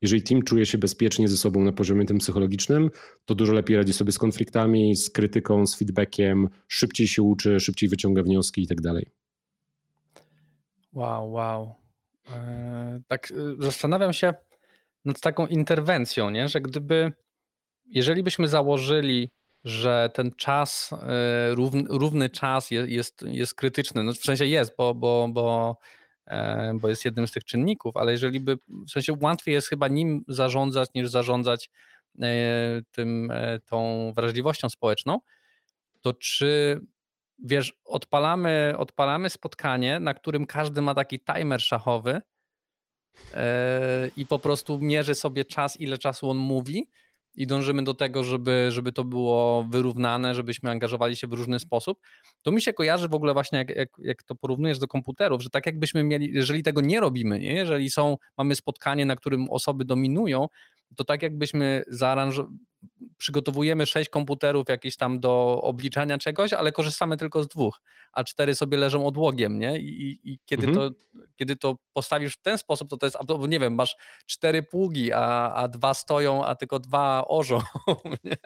Jeżeli team czuje się bezpiecznie ze sobą na poziomie tym psychologicznym, to dużo lepiej radzi sobie z konfliktami, z krytyką, z feedbackiem, szybciej się uczy, szybciej wyciąga wnioski i tak dalej. Wow, wow. Eee, tak y, zastanawiam się nad taką interwencją, nie? że gdyby, jeżeli byśmy założyli, że ten czas, y, równy, równy czas jest, jest, jest krytyczny, no w sensie jest, bo, bo, bo, e, bo jest jednym z tych czynników, ale jeżeli by, w sensie łatwiej jest chyba nim zarządzać, niż zarządzać e, tym, e, tą wrażliwością społeczną, to czy wiesz, odpalamy, odpalamy spotkanie, na którym każdy ma taki timer szachowy e, i po prostu mierzy sobie czas, ile czasu on mówi i dążymy do tego, żeby, żeby to było wyrównane, żebyśmy angażowali się w różny sposób. To mi się kojarzy w ogóle właśnie, jak, jak, jak to porównujesz do komputerów, że tak jakbyśmy mieli, jeżeli tego nie robimy, nie? jeżeli są, mamy spotkanie, na którym osoby dominują, to tak jakbyśmy zaaranżowali, przygotowujemy sześć komputerów jakieś tam do obliczania czegoś, ale korzystamy tylko z dwóch, a cztery sobie leżą odłogiem, nie? I, i kiedy, mhm. to, kiedy to postawisz w ten sposób, to to jest, nie wiem, masz cztery pługi, a, a dwa stoją, a tylko dwa orzą, nie?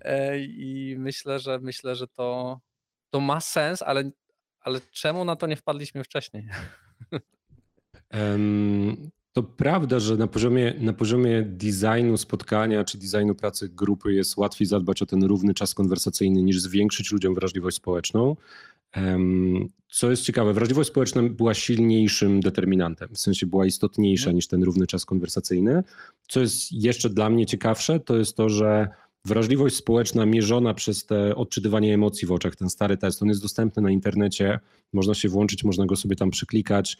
E, I myślę, że myślę, że to, to ma sens, ale, ale czemu na to nie wpadliśmy wcześniej? Um, to prawda, że na poziomie, na poziomie designu spotkania czy designu pracy grupy jest łatwiej zadbać o ten równy czas konwersacyjny niż zwiększyć ludziom wrażliwość społeczną. Co jest ciekawe, wrażliwość społeczna była silniejszym determinantem, w sensie była istotniejsza mhm. niż ten równy czas konwersacyjny. Co jest jeszcze dla mnie ciekawsze, to jest to, że Wrażliwość społeczna mierzona przez te odczytywanie emocji w oczach, ten stary test, on jest dostępny na internecie, można się włączyć, można go sobie tam przyklikać.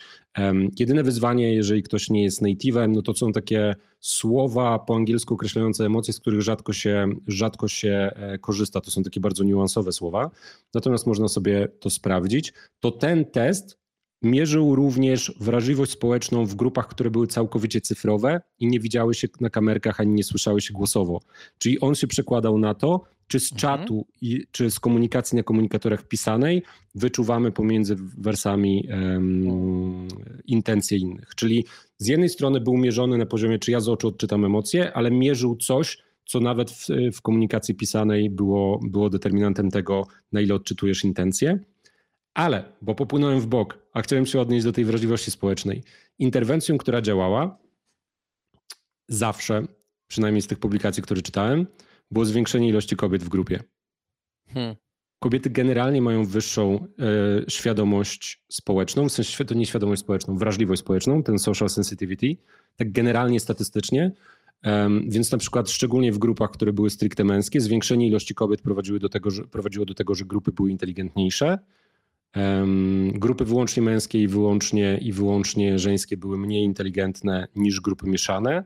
Jedyne wyzwanie, jeżeli ktoś nie jest native'em, no to są takie słowa po angielsku określające emocje, z których rzadko się, rzadko się e, korzysta. To są takie bardzo niuansowe słowa. Natomiast można sobie to sprawdzić. To ten test Mierzył również wrażliwość społeczną w grupach, które były całkowicie cyfrowe i nie widziały się na kamerkach ani nie słyszały się głosowo. Czyli on się przekładał na to, czy z mhm. czatu, i, czy z komunikacji na komunikatorach pisanej wyczuwamy pomiędzy wersami um, intencje innych. Czyli z jednej strony był mierzony na poziomie, czy ja z oczu odczytam emocje, ale mierzył coś, co nawet w, w komunikacji pisanej było, było determinantem tego, na ile odczytujesz intencje. Ale, bo popłynąłem w bok, a chciałem się odnieść do tej wrażliwości społecznej. Interwencją, która działała zawsze, przynajmniej z tych publikacji, które czytałem, było zwiększenie ilości kobiet w grupie. Hmm. Kobiety generalnie mają wyższą e, świadomość społeczną, w sensie to nie świadomość społeczną, wrażliwość społeczną, ten social sensitivity, tak generalnie statystycznie. Więc na przykład szczególnie w grupach, które były stricte męskie, zwiększenie ilości kobiet prowadziło do tego, że, prowadziło do tego, że grupy były inteligentniejsze, Grupy wyłącznie męskie i wyłącznie, i wyłącznie żeńskie były mniej inteligentne niż grupy mieszane.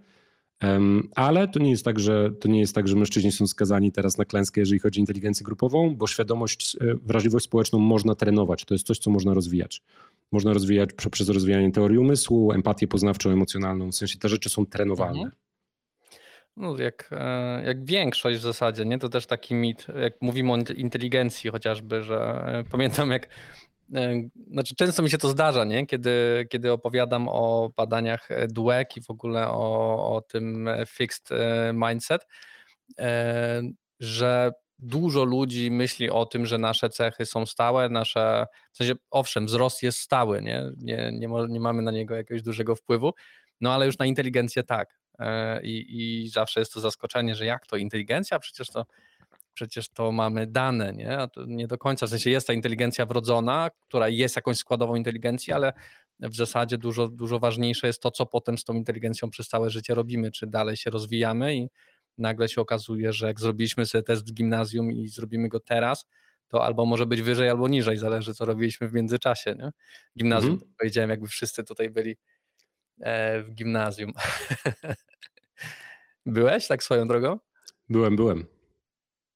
Ale to nie jest tak, że to nie jest tak, że mężczyźni są skazani teraz na klęskę, jeżeli chodzi o inteligencję grupową, bo świadomość, e, wrażliwość społeczną można trenować. To jest coś, co można rozwijać. Można rozwijać poprzez rozwijanie teorii umysłu, empatię poznawczą, emocjonalną. W sensie te rzeczy są trenowalne. Mhm. No, jak, e, jak większość w zasadzie, nie? To też taki mit, jak mówimy o inteligencji chociażby, że e, pamiętam jak, znaczy często mi się to zdarza, nie? Kiedy, kiedy opowiadam o badaniach Dweck i w ogóle o, o tym fixed mindset, że dużo ludzi myśli o tym, że nasze cechy są stałe, nasze, w sensie owszem, wzrost jest stały, nie? Nie, nie, nie mamy na niego jakiegoś dużego wpływu, no ale już na inteligencję tak. E, i, i zawsze jest to zaskoczenie, że jak to inteligencja? Przecież to przecież to mamy dane, nie? A to nie do końca, w sensie jest ta inteligencja wrodzona, która jest jakąś składową inteligencji, ale w zasadzie dużo, dużo ważniejsze jest to, co potem z tą inteligencją przez całe życie robimy, czy dalej się rozwijamy i nagle się okazuje, że jak zrobiliśmy sobie test w gimnazjum i zrobimy go teraz, to albo może być wyżej, albo niżej, zależy co robiliśmy w międzyczasie, nie? Gimnazjum, mhm. powiedziałem, jakby wszyscy tutaj byli e, w gimnazjum. Byłeś tak swoją drogą? Byłem, byłem.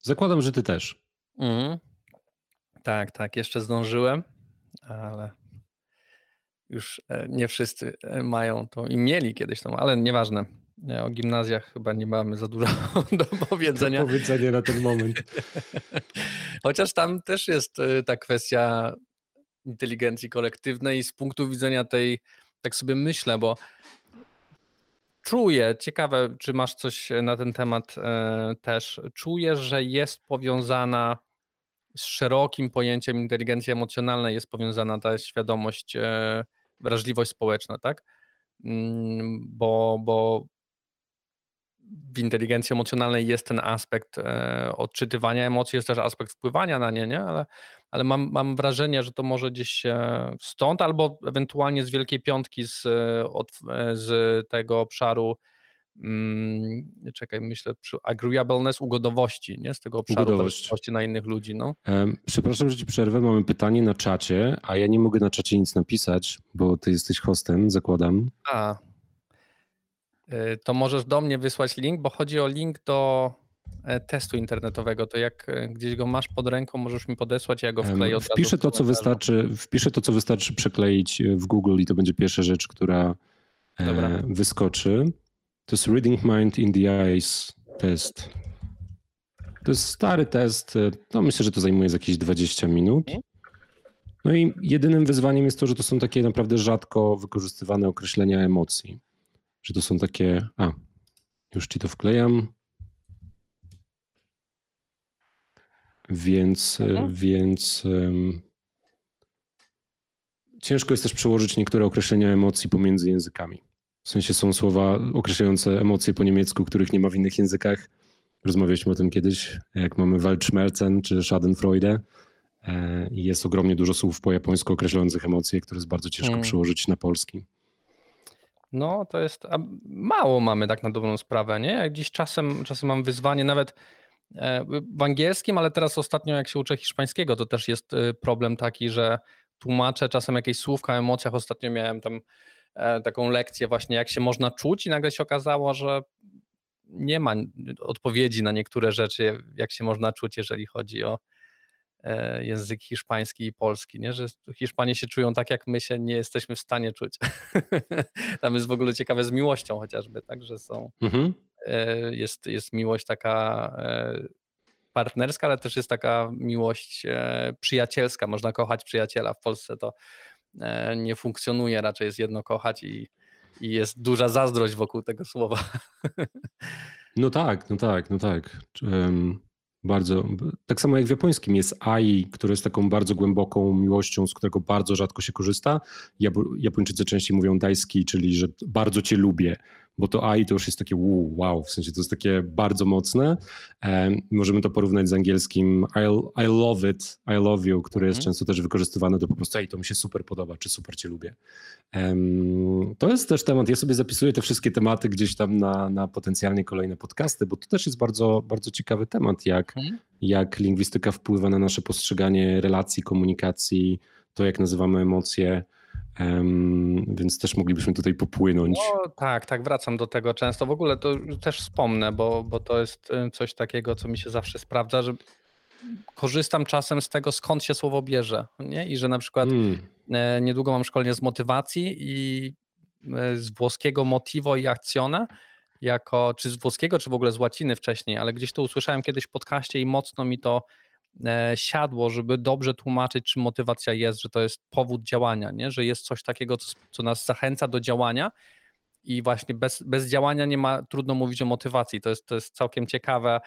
Zakładam, że ty też. Mhm. Tak, tak, jeszcze zdążyłem, ale już e, nie wszyscy e, mają to i mieli kiedyś to, ale nieważne. O gimnazjach chyba nie mamy za dużo do powiedzenia. Do powiedzenia na ten moment. Chociaż tam też jest e, ta kwestia inteligencji kolektywnej z punktu widzenia tej, tak sobie myślę, bo czuję, ciekawe, czy masz coś na ten temat e, też. Czuję, że jest powiązana z szerokim pojęciem inteligencji emocjonalnej, jest powiązana ta świadomość, e, wrażliwość społeczna, tak? Mm, bo, bo w inteligencji emocjonalnej jest ten aspekt e, odczytywania emocji, jest też aspekt wpływania na nie, nie? ale, ale mam, mam wrażenie, że to może gdzieś stąd, albo ewentualnie z Wielkiej Piątki, z, od, z tego obszaru mm, czekaj, myślę, agreeableness, ugodowości, nie? Z tego obszaru Ugodowość. na innych ludzi, no. Przepraszam, że ci przerwę. Mamy pytanie na czacie, a ja nie mogę na czacie nic napisać, bo ty jesteś hostem, zakładam. A, to możesz do mnie wysłać link, bo chodzi o link do e, testu internetowego. To jak e, gdzieś go masz pod ręką, możesz mi podesłać, ja go Em, wkleję od razu Wpiszę to, co wystarczy, wpiszę to, co wystarczy przekleić e, w Google i to będzie pierwsza rzecz, która e, Dobra. wyskoczy. To jest Reading Mind in the Eyes test. To jest stary test. e, No myślę, że to zajmuje jakieś 20 minut. Mhm. No i jedynym wyzwaniem jest to, że to są takie naprawdę rzadko wykorzystywane określenia emocji. Że to są takie. A, już ci to wklejam. Więc, Mhm. więc em, ciężko jest też przełożyć niektóre określenia emocji pomiędzy językami. W sensie są słowa określające emocje po niemiecku, których nie ma w innych językach. Rozmawialiśmy o tym kiedyś, jak mamy Waldschmerzen czy Schadenfreude. E, I jest ogromnie dużo słów po japońsku określających emocje, które jest bardzo ciężko Hmm. przełożyć na polski. No, to jest. Mało mamy tak na dobrą sprawę, nie? Jak dziś czasem, czasem mam wyzwanie, nawet e, w angielskim, ale teraz ostatnio, jak się uczę hiszpańskiego, to też jest e, problem taki, że tłumaczę czasem jakieś słówka o emocjach. Ostatnio miałem tam e, taką lekcję, właśnie jak się można czuć, i nagle się okazało, że nie ma odpowiedzi na niektóre rzeczy, jak się można czuć, jeżeli chodzi o język hiszpański i polski, nie? że Hiszpanie się czują tak, jak my się nie jesteśmy w stanie czuć. Tam jest w ogóle ciekawe z miłością chociażby, tak, że są, Mhm. e, jest, jest miłość taka e, partnerska, ale też jest taka miłość e, przyjacielska, można kochać przyjaciela. W Polsce to e, nie funkcjonuje, raczej jest jedno kochać i, i jest duża zazdrość wokół tego słowa. No tak, no tak, no tak. Bardzo. Tak samo jak w japońskim jest ai, które jest taką bardzo głęboką miłością, z którego bardzo rzadko się korzysta. Jap- Japończycy częściej mówią daisuki, czyli że bardzo cię lubię, bo to ai to już jest takie wow, wow, w sensie to jest takie bardzo mocne. Em, możemy to porównać z angielskim I, I love it, I love you, które jest Mhm. często też wykorzystywane to po prostu ej, to mi się super podoba, czy super cię lubię. To jest też temat. Ja sobie zapisuję te wszystkie tematy gdzieś tam na, na potencjalnie kolejne podcasty, bo to też jest bardzo, bardzo ciekawy temat, jak, Mhm. jak lingwistyka wpływa na nasze postrzeganie relacji, komunikacji, to jak nazywamy emocje. Em, więc też moglibyśmy tutaj popłynąć. No tak, tak, wracam do tego często. W ogóle to też wspomnę, bo, bo to jest y, coś takiego, co mi się zawsze sprawdza, że korzystam czasem z tego, skąd się słowo bierze. Nie? I że na przykład Mm, e, niedługo mam szkolenie z motywacji i e, z włoskiego motivo i aczione, jako, czy z włoskiego, czy w ogóle z łaciny wcześniej, ale gdzieś to usłyszałem kiedyś w podcaście i mocno mi to siadło, żeby dobrze tłumaczyć, czym motywacja jest, że to jest powód działania, nie? że jest coś takiego, co, co nas zachęca do działania i właśnie bez, bez działania nie ma, trudno mówić o motywacji. To jest, to jest całkiem ciekawe,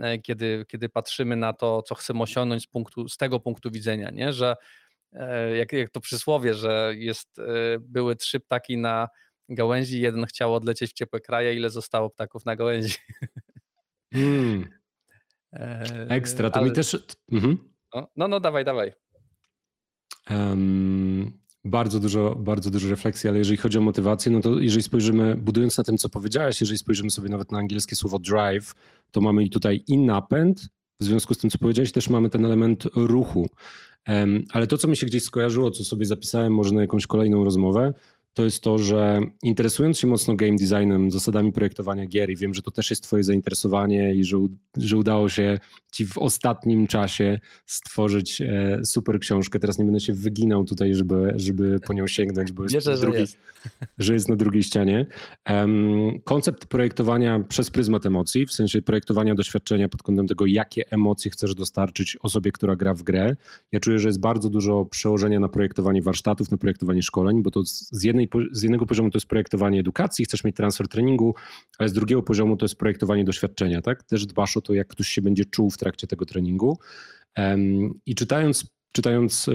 e, kiedy, kiedy patrzymy na to, co chcemy osiągnąć z, punktu, z tego punktu widzenia, nie? że e, jak, jak to przysłowie, że jest, e, były trzy ptaki na gałęzi, jeden chciał odlecieć w ciepłe kraje, ile zostało ptaków na gałęzi. mm, E, ekstra. To ale- mi też. Mhm. No, no, dawaj, dawaj. Em, bardzo dużo, bardzo dużo refleksji, ale jeżeli chodzi o motywację, no to jeżeli spojrzymy, budując na tym, co powiedziałeś, jeżeli spojrzymy sobie nawet na angielskie słowo drive, to mamy i tutaj i napęd, w związku z tym, co powiedziałeś, też mamy ten element ruchu. Em, ale to, co mi się gdzieś skojarzyło, co sobie zapisałem może na jakąś kolejną rozmowę, to jest to, że interesując się mocno game designem, zasadami projektowania gier i wiem, że to też jest twoje zainteresowanie i że, że udało się ci w ostatnim czasie stworzyć e, super książkę. Teraz nie będę się wyginał tutaj, żeby, żeby po nią sięgnąć, bo jest, Wierzę, na że drugiej, jest. że jest na drugiej ścianie. Em, koncept projektowania przez pryzmat emocji, w sensie projektowania doświadczenia pod kątem tego, jakie emocje chcesz dostarczyć osobie, która gra w grę. Ja czuję, że jest bardzo dużo przełożenia na projektowanie warsztatów, na projektowanie szkoleń, bo to z z jednej jednej, z jednego poziomu to jest projektowanie edukacji, chcesz mieć transfer treningu, ale z drugiego poziomu to jest projektowanie doświadczenia, tak? Też dbasz o to, jak ktoś się będzie czuł w trakcie tego treningu. I czytając czytając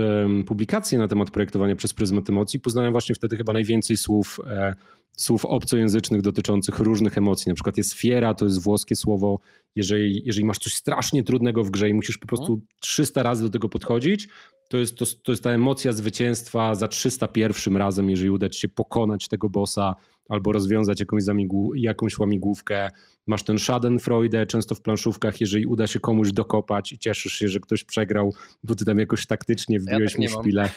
publikacje na temat projektowania przez pryzmat emocji, poznałem właśnie wtedy chyba najwięcej słów, e, słów obcojęzycznych dotyczących różnych emocji. Na przykład jest fiera, to jest włoskie słowo. Jeżeli, jeżeli masz coś strasznie trudnego w grze i musisz po prostu 300 razy do tego podchodzić, to jest, to, to jest ta emocja zwycięstwa za 301 razem, jeżeli uda ci się pokonać tego bossa albo rozwiązać jakąś, zamigł, jakąś łamigłówkę. Masz ten schadenfreude często w planszówkach, jeżeli uda się komuś dokopać i cieszysz się, że ktoś przegrał, bo ty tam jakoś taktycznie wbiłeś ja tak mu szpilę.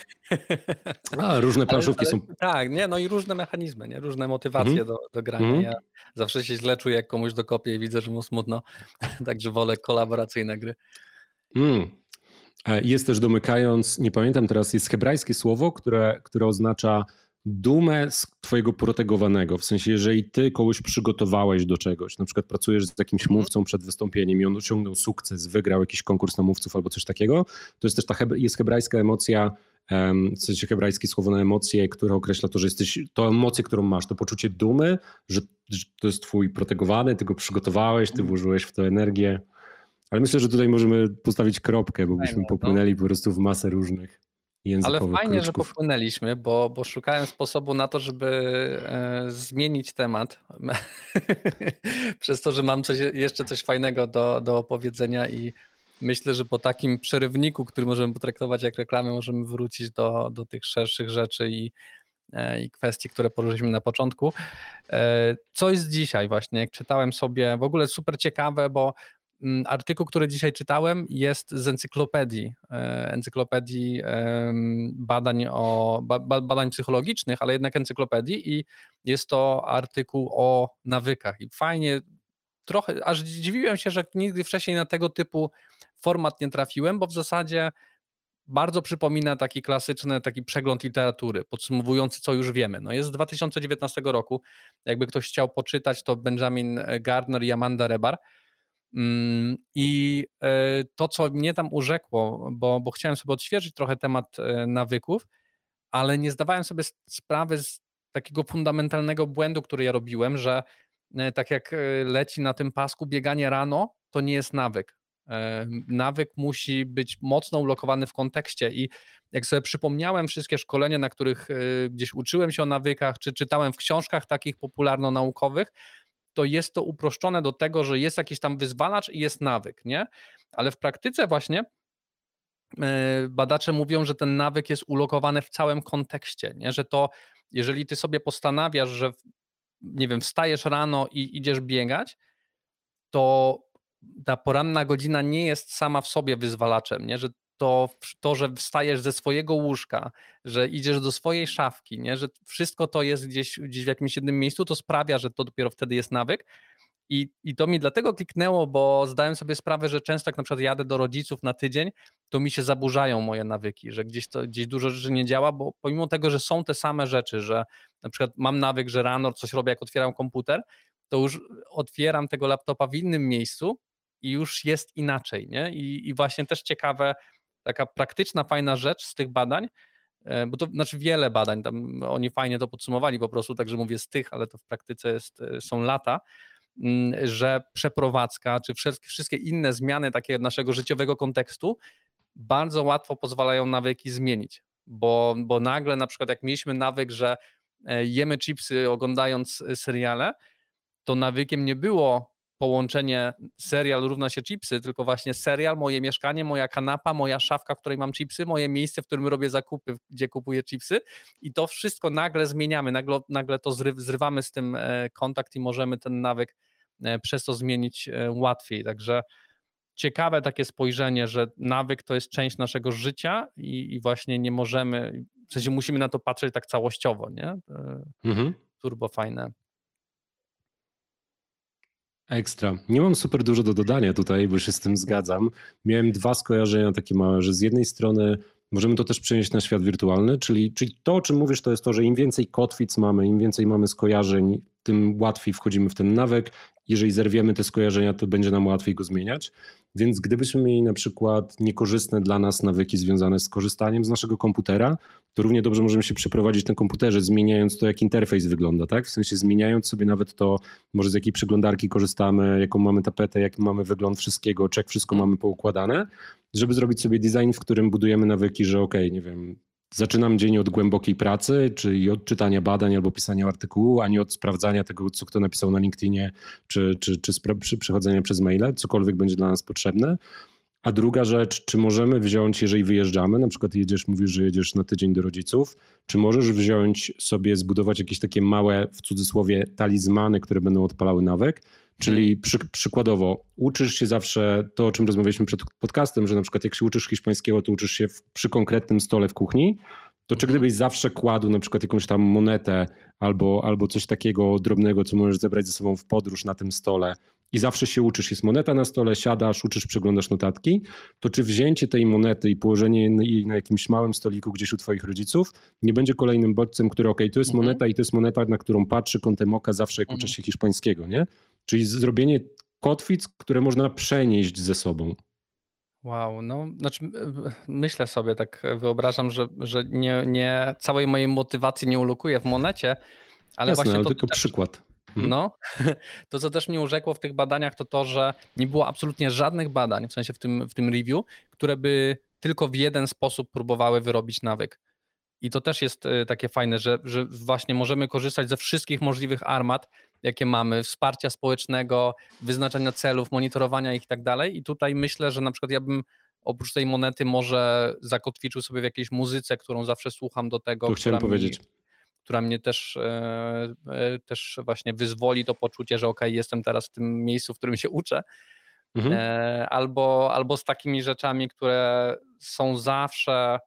A, różne planszówki ale, ale, są... Tak, nie, no i różne mechanizmy, nie? różne motywacje mm. do, do grania. Mm. Ja zawsze się źle czuję, jak komuś dokopię i widzę, że mu smutno, także wolę kolaboracyjne gry. Mm. Jest też domykając, nie pamiętam teraz, jest hebrajskie słowo, które, które oznacza dumę z twojego protegowanego. W sensie, jeżeli ty kogoś przygotowałeś do czegoś, na przykład pracujesz z jakimś mhm. mówcą przed wystąpieniem i on osiągnął sukces, wygrał jakiś konkurs na mówców albo coś takiego, to jest też ta jest hebrajska emocja, w sensie hebrajskie słowo na emocje, które określa to, że jesteś, to emocję, którą masz, to poczucie dumy, że, że to jest twój protegowany, ty go przygotowałeś, ty mhm. włożyłeś w to energię. Ale myślę, że tutaj możemy postawić kropkę, bo byśmy no. popłynęli po prostu w masę różnych ale fajnie, że popłynęliśmy, bo, bo szukałem sposobu na to, żeby e, zmienić temat. Przez to, że mam coś, jeszcze coś fajnego do, do opowiedzenia i myślę, że po takim przerywniku, który możemy potraktować jak reklamę, możemy wrócić do, do tych szerszych rzeczy i, e, i kwestii, które poruszyliśmy na początku. E, co jest dzisiaj właśnie, jak czytałem sobie, w ogóle super ciekawe, bo Mm, artykuł, który dzisiaj czytałem, jest z encyklopedii, e, encyklopedii badań, o, badań psychologicznych, ale jednak encyklopedii i jest to artykuł o nawykach. I fajnie, trochę, aż dziwiłem się, że nigdy wcześniej na tego typu format nie trafiłem, bo w zasadzie bardzo przypomina taki klasyczny taki przegląd literatury, podsumowujący, co już wiemy. No jest z 2019 roku, jakby ktoś chciał poczytać, to Benjamin Gardner i Amanda Rebar, Mm, I e, to, co mnie tam urzekło, bo, bo chciałem sobie odświeżyć trochę temat e, nawyków, ale nie zdawałem sobie sprawy z takiego fundamentalnego błędu, który ja robiłem, że e, tak jak leci na tym pasku bieganie rano, to nie jest nawyk. Nawyk musi być mocno ulokowany w kontekście i jak sobie przypomniałem wszystkie szkolenia, na których gdzieś uczyłem się o nawykach, czy czytałem w książkach takich popularno-naukowych, to jest to uproszczone do tego, że jest jakiś tam wyzwalacz i jest nawyk, nie? Ale w praktyce właśnie e, badacze mówią, że ten nawyk jest ulokowany w całym kontekście, nie? że to jeżeli ty sobie postanawiasz, że nie wiem, wstajesz rano i idziesz biegać, to ta poranna godzina nie jest sama w sobie wyzwalaczem, nie? że to, to, że wstajesz ze swojego łóżka, że idziesz do swojej szafki, nie? że wszystko to jest gdzieś, gdzieś w jakimś jednym miejscu, to sprawia, że to dopiero wtedy jest nawyk. I, I to mi dlatego kliknęło, bo zdałem sobie sprawę, że często jak na przykład jadę do rodziców na tydzień, to mi się zaburzają moje nawyki, że gdzieś, to, gdzieś dużo rzeczy nie działa, bo pomimo tego, że są te same rzeczy, że na przykład mam nawyk, że rano coś robię, jak otwieram komputer, to już otwieram tego laptopa w innym miejscu i już jest inaczej, nie? I, i właśnie też ciekawe, taka praktyczna, fajna rzecz z tych badań, e, bo to znaczy wiele badań, tam oni fajnie to podsumowali po prostu, także mówię z tych, ale to w praktyce jest, e, są lata, mm, że przeprowadzka, czy wszystkie inne zmiany takiego naszego życiowego kontekstu bardzo łatwo pozwalają nawyki zmienić, bo, bo nagle na przykład jak mieliśmy nawyk, że e, jemy chipsy oglądając seriale, to nawykiem nie było połączenie serial równa się chipsy, tylko właśnie serial, moje mieszkanie, moja kanapa, moja szafka, w której mam chipsy, moje miejsce, w którym robię zakupy, gdzie kupuję chipsy i to wszystko nagle zmieniamy, nagle, nagle to zry, zrywamy z tym e, kontakt i możemy ten nawyk e, przez to zmienić e, łatwiej. Także ciekawe takie spojrzenie, że nawyk to jest część naszego życia i, i właśnie nie możemy, w sensie musimy na to patrzeć tak całościowo, nie? Mhm. Turbo fajne. Ekstra. Nie mam super dużo do dodania tutaj, bo się z tym zgadzam. Miałem dwa skojarzenia takie małe, że z jednej strony możemy to też przenieść na świat wirtualny, czyli, czyli to, o czym mówisz, to jest to, że im więcej kotwic mamy, im więcej mamy skojarzeń, tym łatwiej wchodzimy w ten nawyk jeżeli zerwiemy te skojarzenia, to będzie nam łatwiej go zmieniać. Więc gdybyśmy mieli na przykład niekorzystne dla nas nawyki związane z korzystaniem z naszego komputera, to równie dobrze możemy się przeprowadzić na komputerze, zmieniając to, jak interfejs wygląda, tak? W sensie zmieniając sobie nawet to, może z jakiej przeglądarki korzystamy, jaką mamy tapetę, jaki mamy wygląd wszystkiego, czy jak wszystko mamy poukładane, żeby zrobić sobie design, w którym budujemy nawyki, że okay, nie wiem, zaczynam dzień od głębokiej pracy, czyli od czytania badań albo pisania artykułu, a nie od sprawdzania tego, co kto napisał na LinkedInie, czy, czy, czy, czy przechodzenia przez maile, cokolwiek będzie dla nas potrzebne. A druga rzecz, czy możemy wziąć, jeżeli wyjeżdżamy, na przykład jedziesz, mówisz, że jedziesz na tydzień do rodziców, czy możesz wziąć sobie, zbudować jakieś takie małe, w cudzysłowie, talizmany, które będą odpalały nawyk, Czyli przy, przykładowo, uczysz się zawsze to, o czym rozmawialiśmy przed podcastem, że na przykład jak się uczysz hiszpańskiego, to uczysz się w, przy konkretnym stole w kuchni, to czy mhm. gdybyś zawsze kładł na przykład jakąś tam monetę albo, albo coś takiego drobnego, co możesz zebrać ze sobą w podróż na tym stole i zawsze się uczysz, jest moneta na stole, siadasz, uczysz, przeglądasz notatki, to czy wzięcie tej monety i położenie jej na jakimś małym stoliku gdzieś u twoich rodziców nie będzie kolejnym bodźcem, który ok, to jest mhm. moneta i to jest moneta, na którą patrzy kątem oka zawsze jak mhm. uczy się hiszpańskiego, nie? Czyli zrobienie kotwic, które można przenieść ze sobą. Wow, no znaczy myślę sobie, tak wyobrażam, że, że nie, nie całej mojej motywacji nie ulokuję w monecie, ale Jasne, właśnie ale to tylko też, przykład. Mhm. No, to co też mnie urzekło w tych badaniach, to to, że nie było absolutnie żadnych badań, w sensie w tym, w tym review, które by tylko w jeden sposób próbowały wyrobić nawyk. I to też jest e, takie fajne, że, że właśnie możemy korzystać ze wszystkich możliwych armat, jakie mamy, wsparcia społecznego, wyznaczania celów, monitorowania ich i tak dalej. I tutaj myślę, że na przykład ja bym oprócz tej monety może zakotwiczył sobie w jakiejś muzyce, którą zawsze słucham do tego. To chciałem powiedzieć. Mi, która mnie też, e, e, też właśnie wyzwoli to poczucie, że ok, jestem teraz w tym miejscu, w którym się uczę. Mhm. E, albo, albo z takimi rzeczami, które są zawsze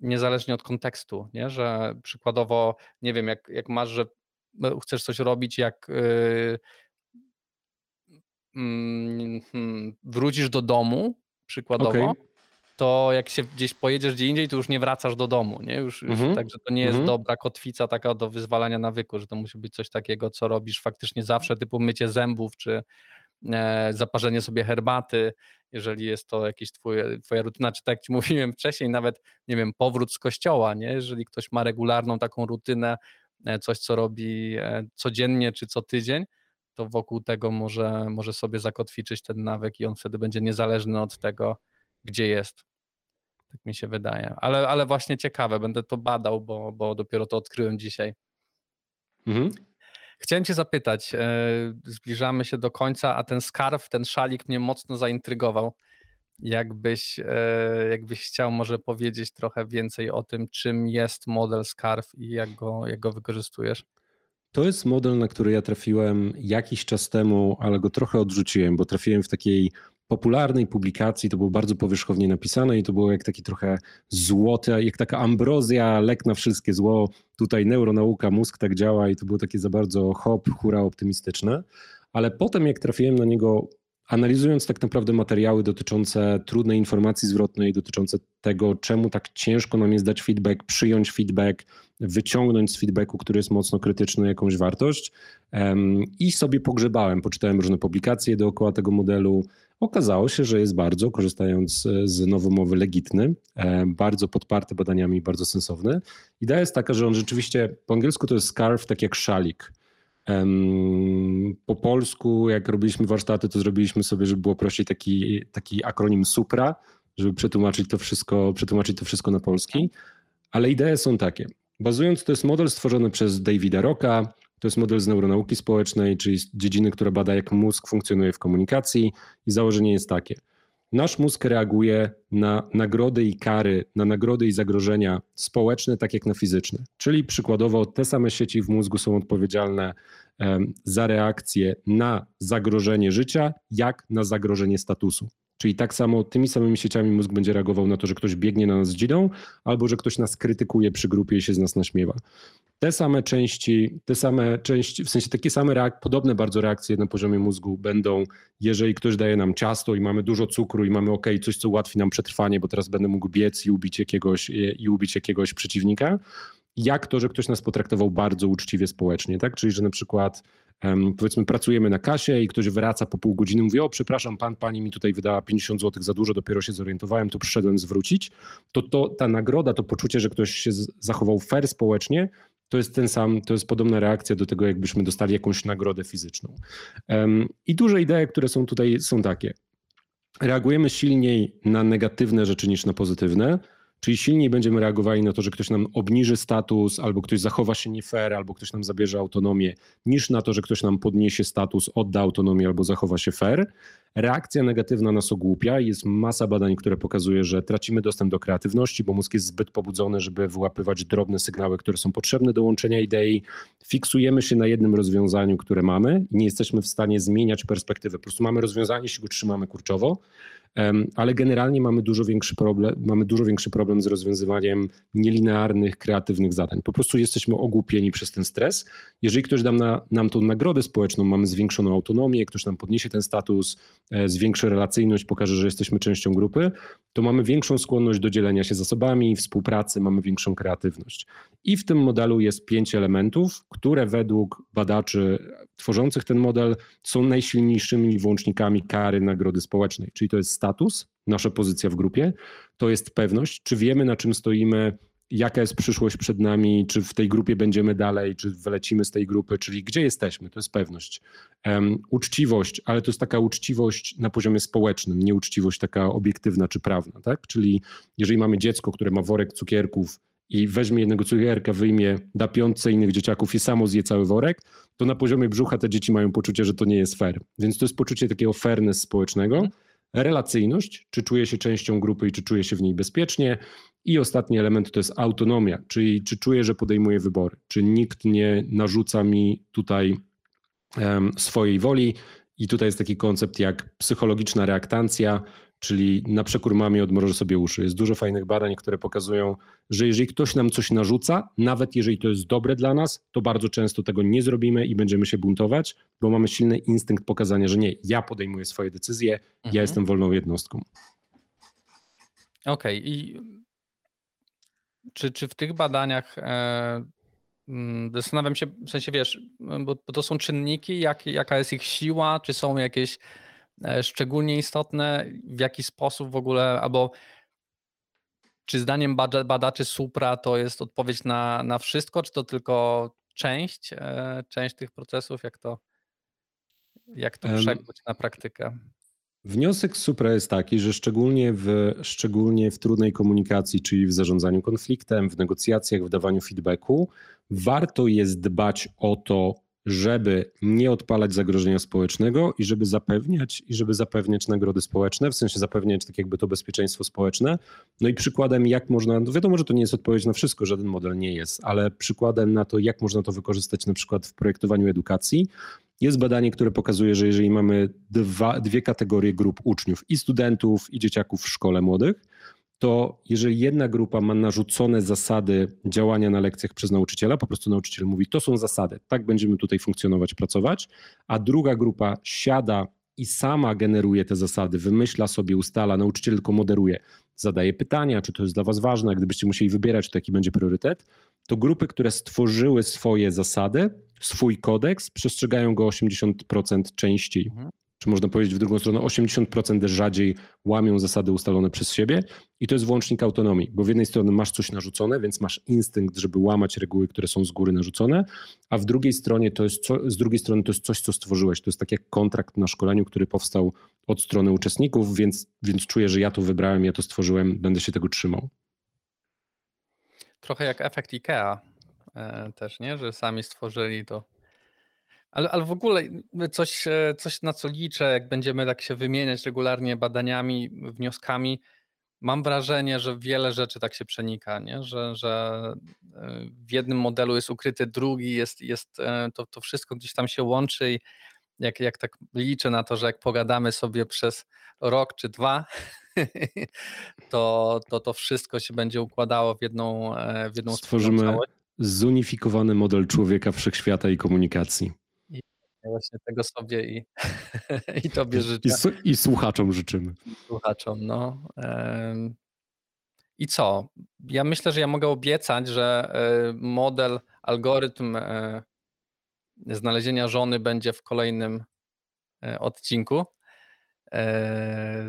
niezależnie od kontekstu, nie? że przykładowo, nie wiem, jak, jak masz, że chcesz coś robić, jak yy, yy, wrócisz do domu, przykładowo, okay. to jak się gdzieś pojedziesz gdzie indziej, to już nie wracasz do domu, nie? Już, już mm -hmm. Także to nie jest mm -hmm. dobra kotwica taka do wyzwalania nawyku, że to musi być coś takiego, co robisz faktycznie zawsze, typu mycie zębów, czy e, zaparzenie sobie herbaty, jeżeli jest to jakaś twoja rutyna, czy tak jak ci mówiłem wcześniej, nawet, nie wiem, powrót z kościoła, nie? Jeżeli ktoś ma regularną taką rutynę, coś, co robi e, codziennie czy co tydzień, to wokół tego może, może sobie zakotwiczyć ten nawyk i on wtedy będzie niezależny od tego, gdzie jest. Tak mi się wydaje. Ale, ale właśnie ciekawe, będę to badał, bo, bo dopiero to odkryłem dzisiaj. Mhm. Chciałem Cię zapytać, e, zbliżamy się do końca, a ten skarf, ten szalik mnie mocno zaintrygował. Jakbyś, e, jakbyś chciał może powiedzieć trochę więcej o tym, czym jest model Scarf i jak go, jak go wykorzystujesz? To jest model, na który ja trafiłem jakiś czas temu, ale go trochę odrzuciłem, bo trafiłem w takiej popularnej publikacji, to było bardzo powierzchownie napisane i to było jak taki trochę złote, jak taka ambrozja, lek na wszystkie zło. Tutaj neuronauka, mózg tak działa i to było takie za bardzo hop, hura optymistyczne. Ale potem jak trafiłem na niego analizując tak naprawdę materiały dotyczące trudnej informacji zwrotnej, dotyczące tego, czemu tak ciężko nam jest dać feedback, przyjąć feedback, wyciągnąć z feedbacku, który jest mocno krytyczny, jakąś wartość i sobie pogrzebałem, poczytałem różne publikacje dookoła tego modelu. Okazało się, że jest bardzo, korzystając z nowomowy, legitny, bardzo podparty badaniami, bardzo sensowny. Idea jest taka, że on rzeczywiście, po angielsku to jest scarf, tak jak szalik. Po polsku, jak robiliśmy warsztaty, to zrobiliśmy sobie, żeby było prościej taki, taki akronim SUPRA, żeby przetłumaczyć to wszystko, przetłumaczyć to wszystko na polski. Ale idee są takie. Bazując, to jest model stworzony przez Davida Rocka, to jest model z neuronauki społecznej, czyli z dziedziny, która bada, jak mózg funkcjonuje w komunikacji. I założenie jest takie. Nasz mózg reaguje na nagrody i kary, na nagrody i zagrożenia społeczne, tak jak na fizyczne. Czyli przykładowo te same sieci w mózgu są odpowiedzialne za reakcję na zagrożenie życia, jak na zagrożenie statusu. Czyli tak samo tymi samymi sieciami mózg będzie reagował na to, że ktoś biegnie na nas dzidą, albo że ktoś nas krytykuje przy grupie i się z nas naśmiewa. Te same części, te same części, w sensie takie same reak- podobne bardzo reakcje na poziomie mózgu będą, jeżeli ktoś daje nam ciasto i mamy dużo cukru i mamy ok, coś co ułatwi nam przetrwanie, bo teraz będę mógł biec i ubić jakiegoś, i ubić jakiegoś przeciwnika jak to, że ktoś nas potraktował bardzo uczciwie społecznie, tak? Czyli, że na przykład powiedzmy pracujemy na kasie i ktoś wraca po pół godziny, mówi, o przepraszam, pan, pani mi tutaj wydała 50 zł za dużo, dopiero się zorientowałem, to przyszedłem zwrócić, to, to ta nagroda, to poczucie, że ktoś się zachował fair społecznie, to jest ten sam, to jest podobna reakcja do tego, jakbyśmy dostali jakąś nagrodę fizyczną. I duże idee, które są tutaj, są takie. Reagujemy silniej na negatywne rzeczy niż na pozytywne, czyli silniej będziemy reagowali na to, że ktoś nam obniży status, albo ktoś zachowa się nie fair, albo ktoś nam zabierze autonomię, niż na to, że ktoś nam podniesie status, odda autonomię albo zachowa się fair. Reakcja negatywna nas ogłupia. Jest masa badań, które pokazuje, że tracimy dostęp do kreatywności, bo mózg jest zbyt pobudzony, żeby wyłapywać drobne sygnały, które są potrzebne do łączenia idei. Fiksujemy się na jednym rozwiązaniu, które mamy i nie jesteśmy w stanie zmieniać perspektywy. Po prostu mamy rozwiązanie, jeśli go trzymamy kurczowo ale generalnie mamy dużo większy problem, mamy dużo większy problem z rozwiązywaniem nielinearnych, kreatywnych zadań. Po prostu jesteśmy ogłupieni przez ten stres. Jeżeli ktoś da na, nam tą nagrodę społeczną, mamy zwiększoną autonomię, ktoś nam podniesie ten status, e, zwiększy relacyjność, pokaże, że jesteśmy częścią grupy, to mamy większą skłonność do dzielenia się zasobami, współpracy, mamy większą kreatywność. I w tym modelu jest pięć elementów, które według badaczy tworzących ten model są najsilniejszymi włącznikami kary nagrody społecznej. Czyli to jest status, nasza pozycja w grupie, to jest pewność, czy wiemy na czym stoimy, jaka jest przyszłość przed nami, czy w tej grupie będziemy dalej, czy wylecimy z tej grupy, czyli gdzie jesteśmy, to jest pewność. Um, uczciwość, ale to jest taka uczciwość na poziomie społecznym, nie uczciwość taka obiektywna czy prawna, tak? Czyli jeżeli mamy dziecko, które ma worek cukierków i weźmie jednego cukierka, wyjmie, da piątce innych dzieciaków i samo zje cały worek, to na poziomie brzucha te dzieci mają poczucie, że to nie jest fair. Więc to jest poczucie takiego fairness społecznego. Relacyjność, czy czuję się częścią grupy i czy czuję się w niej bezpiecznie. I ostatni element to jest autonomia, czyli czy czuję, że podejmuję wybory, czy nikt nie narzuca mi tutaj swojej woli. I tutaj jest taki koncept jak psychologiczna reaktancja, czyli na przekór mamie odmrożę sobie uszy. Jest dużo fajnych badań, które pokazują, że jeżeli ktoś nam coś narzuca, nawet jeżeli to jest dobre dla nas, to bardzo często tego nie zrobimy i będziemy się buntować, bo mamy silny instynkt pokazania, że nie, ja podejmuję swoje decyzje, mhm. ja jestem wolną jednostką. Okej, okay. i czy, czy w tych badaniach e, mm, zastanawiam się, w sensie wiesz, bo, bo to są czynniki, jak, jaka jest ich siła, czy są jakieś szczególnie istotne, w jaki sposób w ogóle, albo czy zdaniem badaczy Supra to jest odpowiedź na, na wszystko, czy to tylko część, e, część tych procesów, jak to, jak to przekuć na praktykę? Wniosek Supra jest taki, że szczególnie w, szczególnie w trudnej komunikacji, czyli w zarządzaniu konfliktem, w negocjacjach, w dawaniu feedbacku, warto jest dbać o to, żeby nie odpalać zagrożenia społecznego i żeby zapewniać i żeby zapewniać nagrody społeczne, w sensie zapewniać tak jakby to bezpieczeństwo społeczne. No i przykładem jak można, no wiadomo, że to nie jest odpowiedź na wszystko, żaden model nie jest, ale przykładem na to, jak można to wykorzystać na przykład w projektowaniu edukacji, jest badanie, które pokazuje, że jeżeli mamy dwa, dwie kategorie grup uczniów i studentów i dzieciaków w szkole młodych, to jeżeli jedna grupa ma narzucone zasady działania na lekcjach przez nauczyciela, po prostu nauczyciel mówi, to są zasady, tak będziemy tutaj funkcjonować, pracować, a druga grupa siada i sama generuje te zasady, wymyśla sobie, ustala, nauczyciel tylko moderuje, zadaje pytania, czy to jest dla was ważne, gdybyście musieli wybierać, to jaki będzie priorytet, to grupy, które stworzyły swoje zasady, swój kodeks, przestrzegają go 80% częściej. Czy można powiedzieć w drugą stronę, 80% rzadziej łamią zasady ustalone przez siebie i to jest włącznik autonomii, bo w jednej strony masz coś narzucone, więc masz instynkt, żeby łamać reguły, które są z góry narzucone, a w drugiej stronie to jest co, z drugiej strony to jest coś, co stworzyłeś. To jest tak jak kontrakt na szkoleniu, który powstał od strony uczestników, więc, więc czuję, że ja to wybrałem, ja to stworzyłem, będę się tego trzymał. Trochę jak efekt IKEA e, też, nie? Że sami stworzyli to ale, ale w ogóle coś, e, coś, na co liczę, jak będziemy tak się wymieniać regularnie badaniami, wnioskami, mam wrażenie, że wiele rzeczy tak się przenika, nie? Że, że e, w jednym modelu jest ukryty drugi, jest, jest e, to, to wszystko gdzieś tam się łączy i jak, jak tak liczę na to, że jak pogadamy sobie przez rok czy dwa, to, to to wszystko się będzie układało w jedną, w jedną Stworzymy zunifikowany model człowieka, wszechświata i komunikacji. Właśnie tego sobie i, i tobie życzę. I, I, słuchaczom życzymy. Słuchaczom, no. I co? Ja myślę, że ja mogę obiecać, że e, model, algorytm e, znalezienia żony będzie w kolejnym e, odcinku,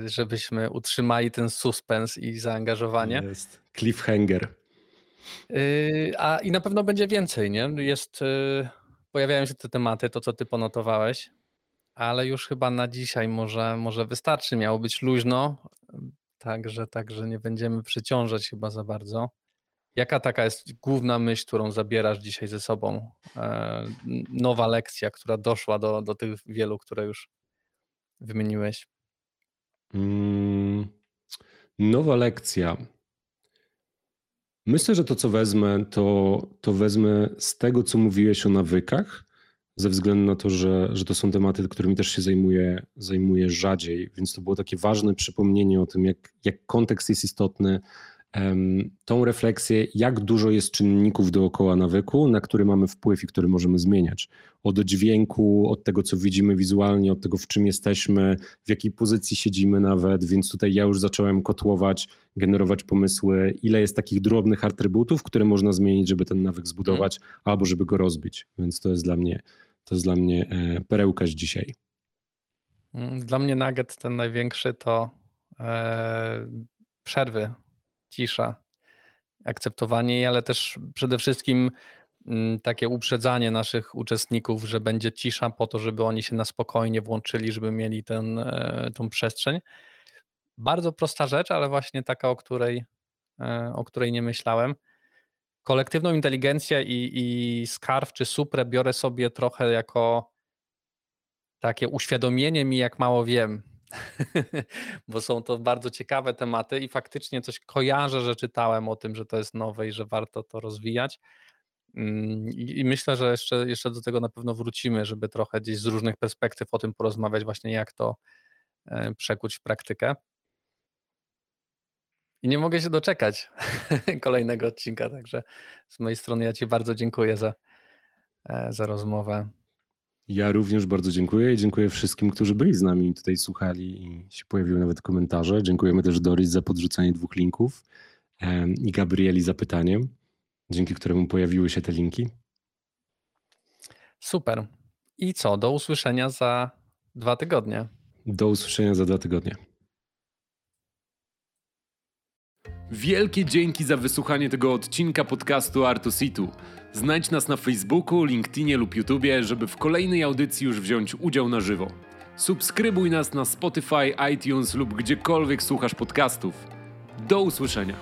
żebyśmy utrzymali ten suspens i zaangażowanie. Jest. Cliffhanger. Yy, a i na pewno będzie więcej, nie? Jest, yy, pojawiają się te tematy, to co ty ponotowałeś, ale już chyba na dzisiaj może, może wystarczy. Miało być luźno, także, także nie będziemy przyciążać chyba za bardzo. Jaka taka jest główna myśl, którą zabierasz dzisiaj ze sobą? E, nowa lekcja, która doszła do, do tych wielu, które już wymieniłeś. Mm, nowa lekcja. Myślę, że to, co wezmę, to, to wezmę z tego, co mówiłeś o nawykach, ze względu na to, że, że to są tematy, którymi też się zajmuję, zajmuję rzadziej, więc to było takie ważne przypomnienie o tym, jak, jak kontekst jest istotny, tą refleksję, jak dużo jest czynników dookoła nawyku, na który mamy wpływ i który możemy zmieniać. Od dźwięku, od tego, co widzimy wizualnie, od tego, w czym jesteśmy, w jakiej pozycji siedzimy nawet, więc tutaj ja już zacząłem kotłować, generować pomysły, ile jest takich drobnych atrybutów, które można zmienić, żeby ten nawyk zbudować, albo żeby go rozbić. Więc to jest dla mnie, to jest dla mnie e, perełka z dzisiaj. Mm, dla mnie nugget ten największy to e, przerwy cisza, akceptowanie ale też przede wszystkim mm, takie uprzedzanie naszych uczestników, że będzie cisza po to, żeby oni się na spokojnie włączyli, żeby mieli ten, e, tą przestrzeń. Bardzo prosta rzecz, ale właśnie taka, o której, e, o której nie myślałem. Kolektywną inteligencję i, i skarf czy suprę biorę sobie trochę jako takie uświadomienie mi, jak mało wiem bo są to bardzo ciekawe tematy i faktycznie coś kojarzę, że czytałem o tym, że to jest nowe i że warto to rozwijać. Mm, I myślę, że jeszcze, jeszcze do tego na pewno wrócimy, żeby trochę gdzieś z różnych perspektyw o tym porozmawiać, właśnie jak to e, przekuć w praktykę. I nie mogę się doczekać kolejnego odcinka, także z mojej strony ja Ci bardzo dziękuję za, e, za rozmowę. Ja również bardzo dziękuję i dziękuję wszystkim, którzy byli z nami tutaj słuchali i się pojawiły nawet komentarze. Dziękujemy też Doris za podrzucanie dwóch linków i Gabrieli za pytanie, dzięki któremu pojawiły się te linki. Super. I co? Do usłyszenia za dwa tygodnie. Do usłyszenia za dwa tygodnie. Wielkie dzięki za wysłuchanie tego odcinka podcastu Artusitu. Znajdź nas na Facebooku, LinkedInie lub YouTubie, żeby w kolejnej audycji już wziąć udział na żywo. Subskrybuj nas na Spotify, iTunes lub gdziekolwiek słuchasz podcastów. Do usłyszenia.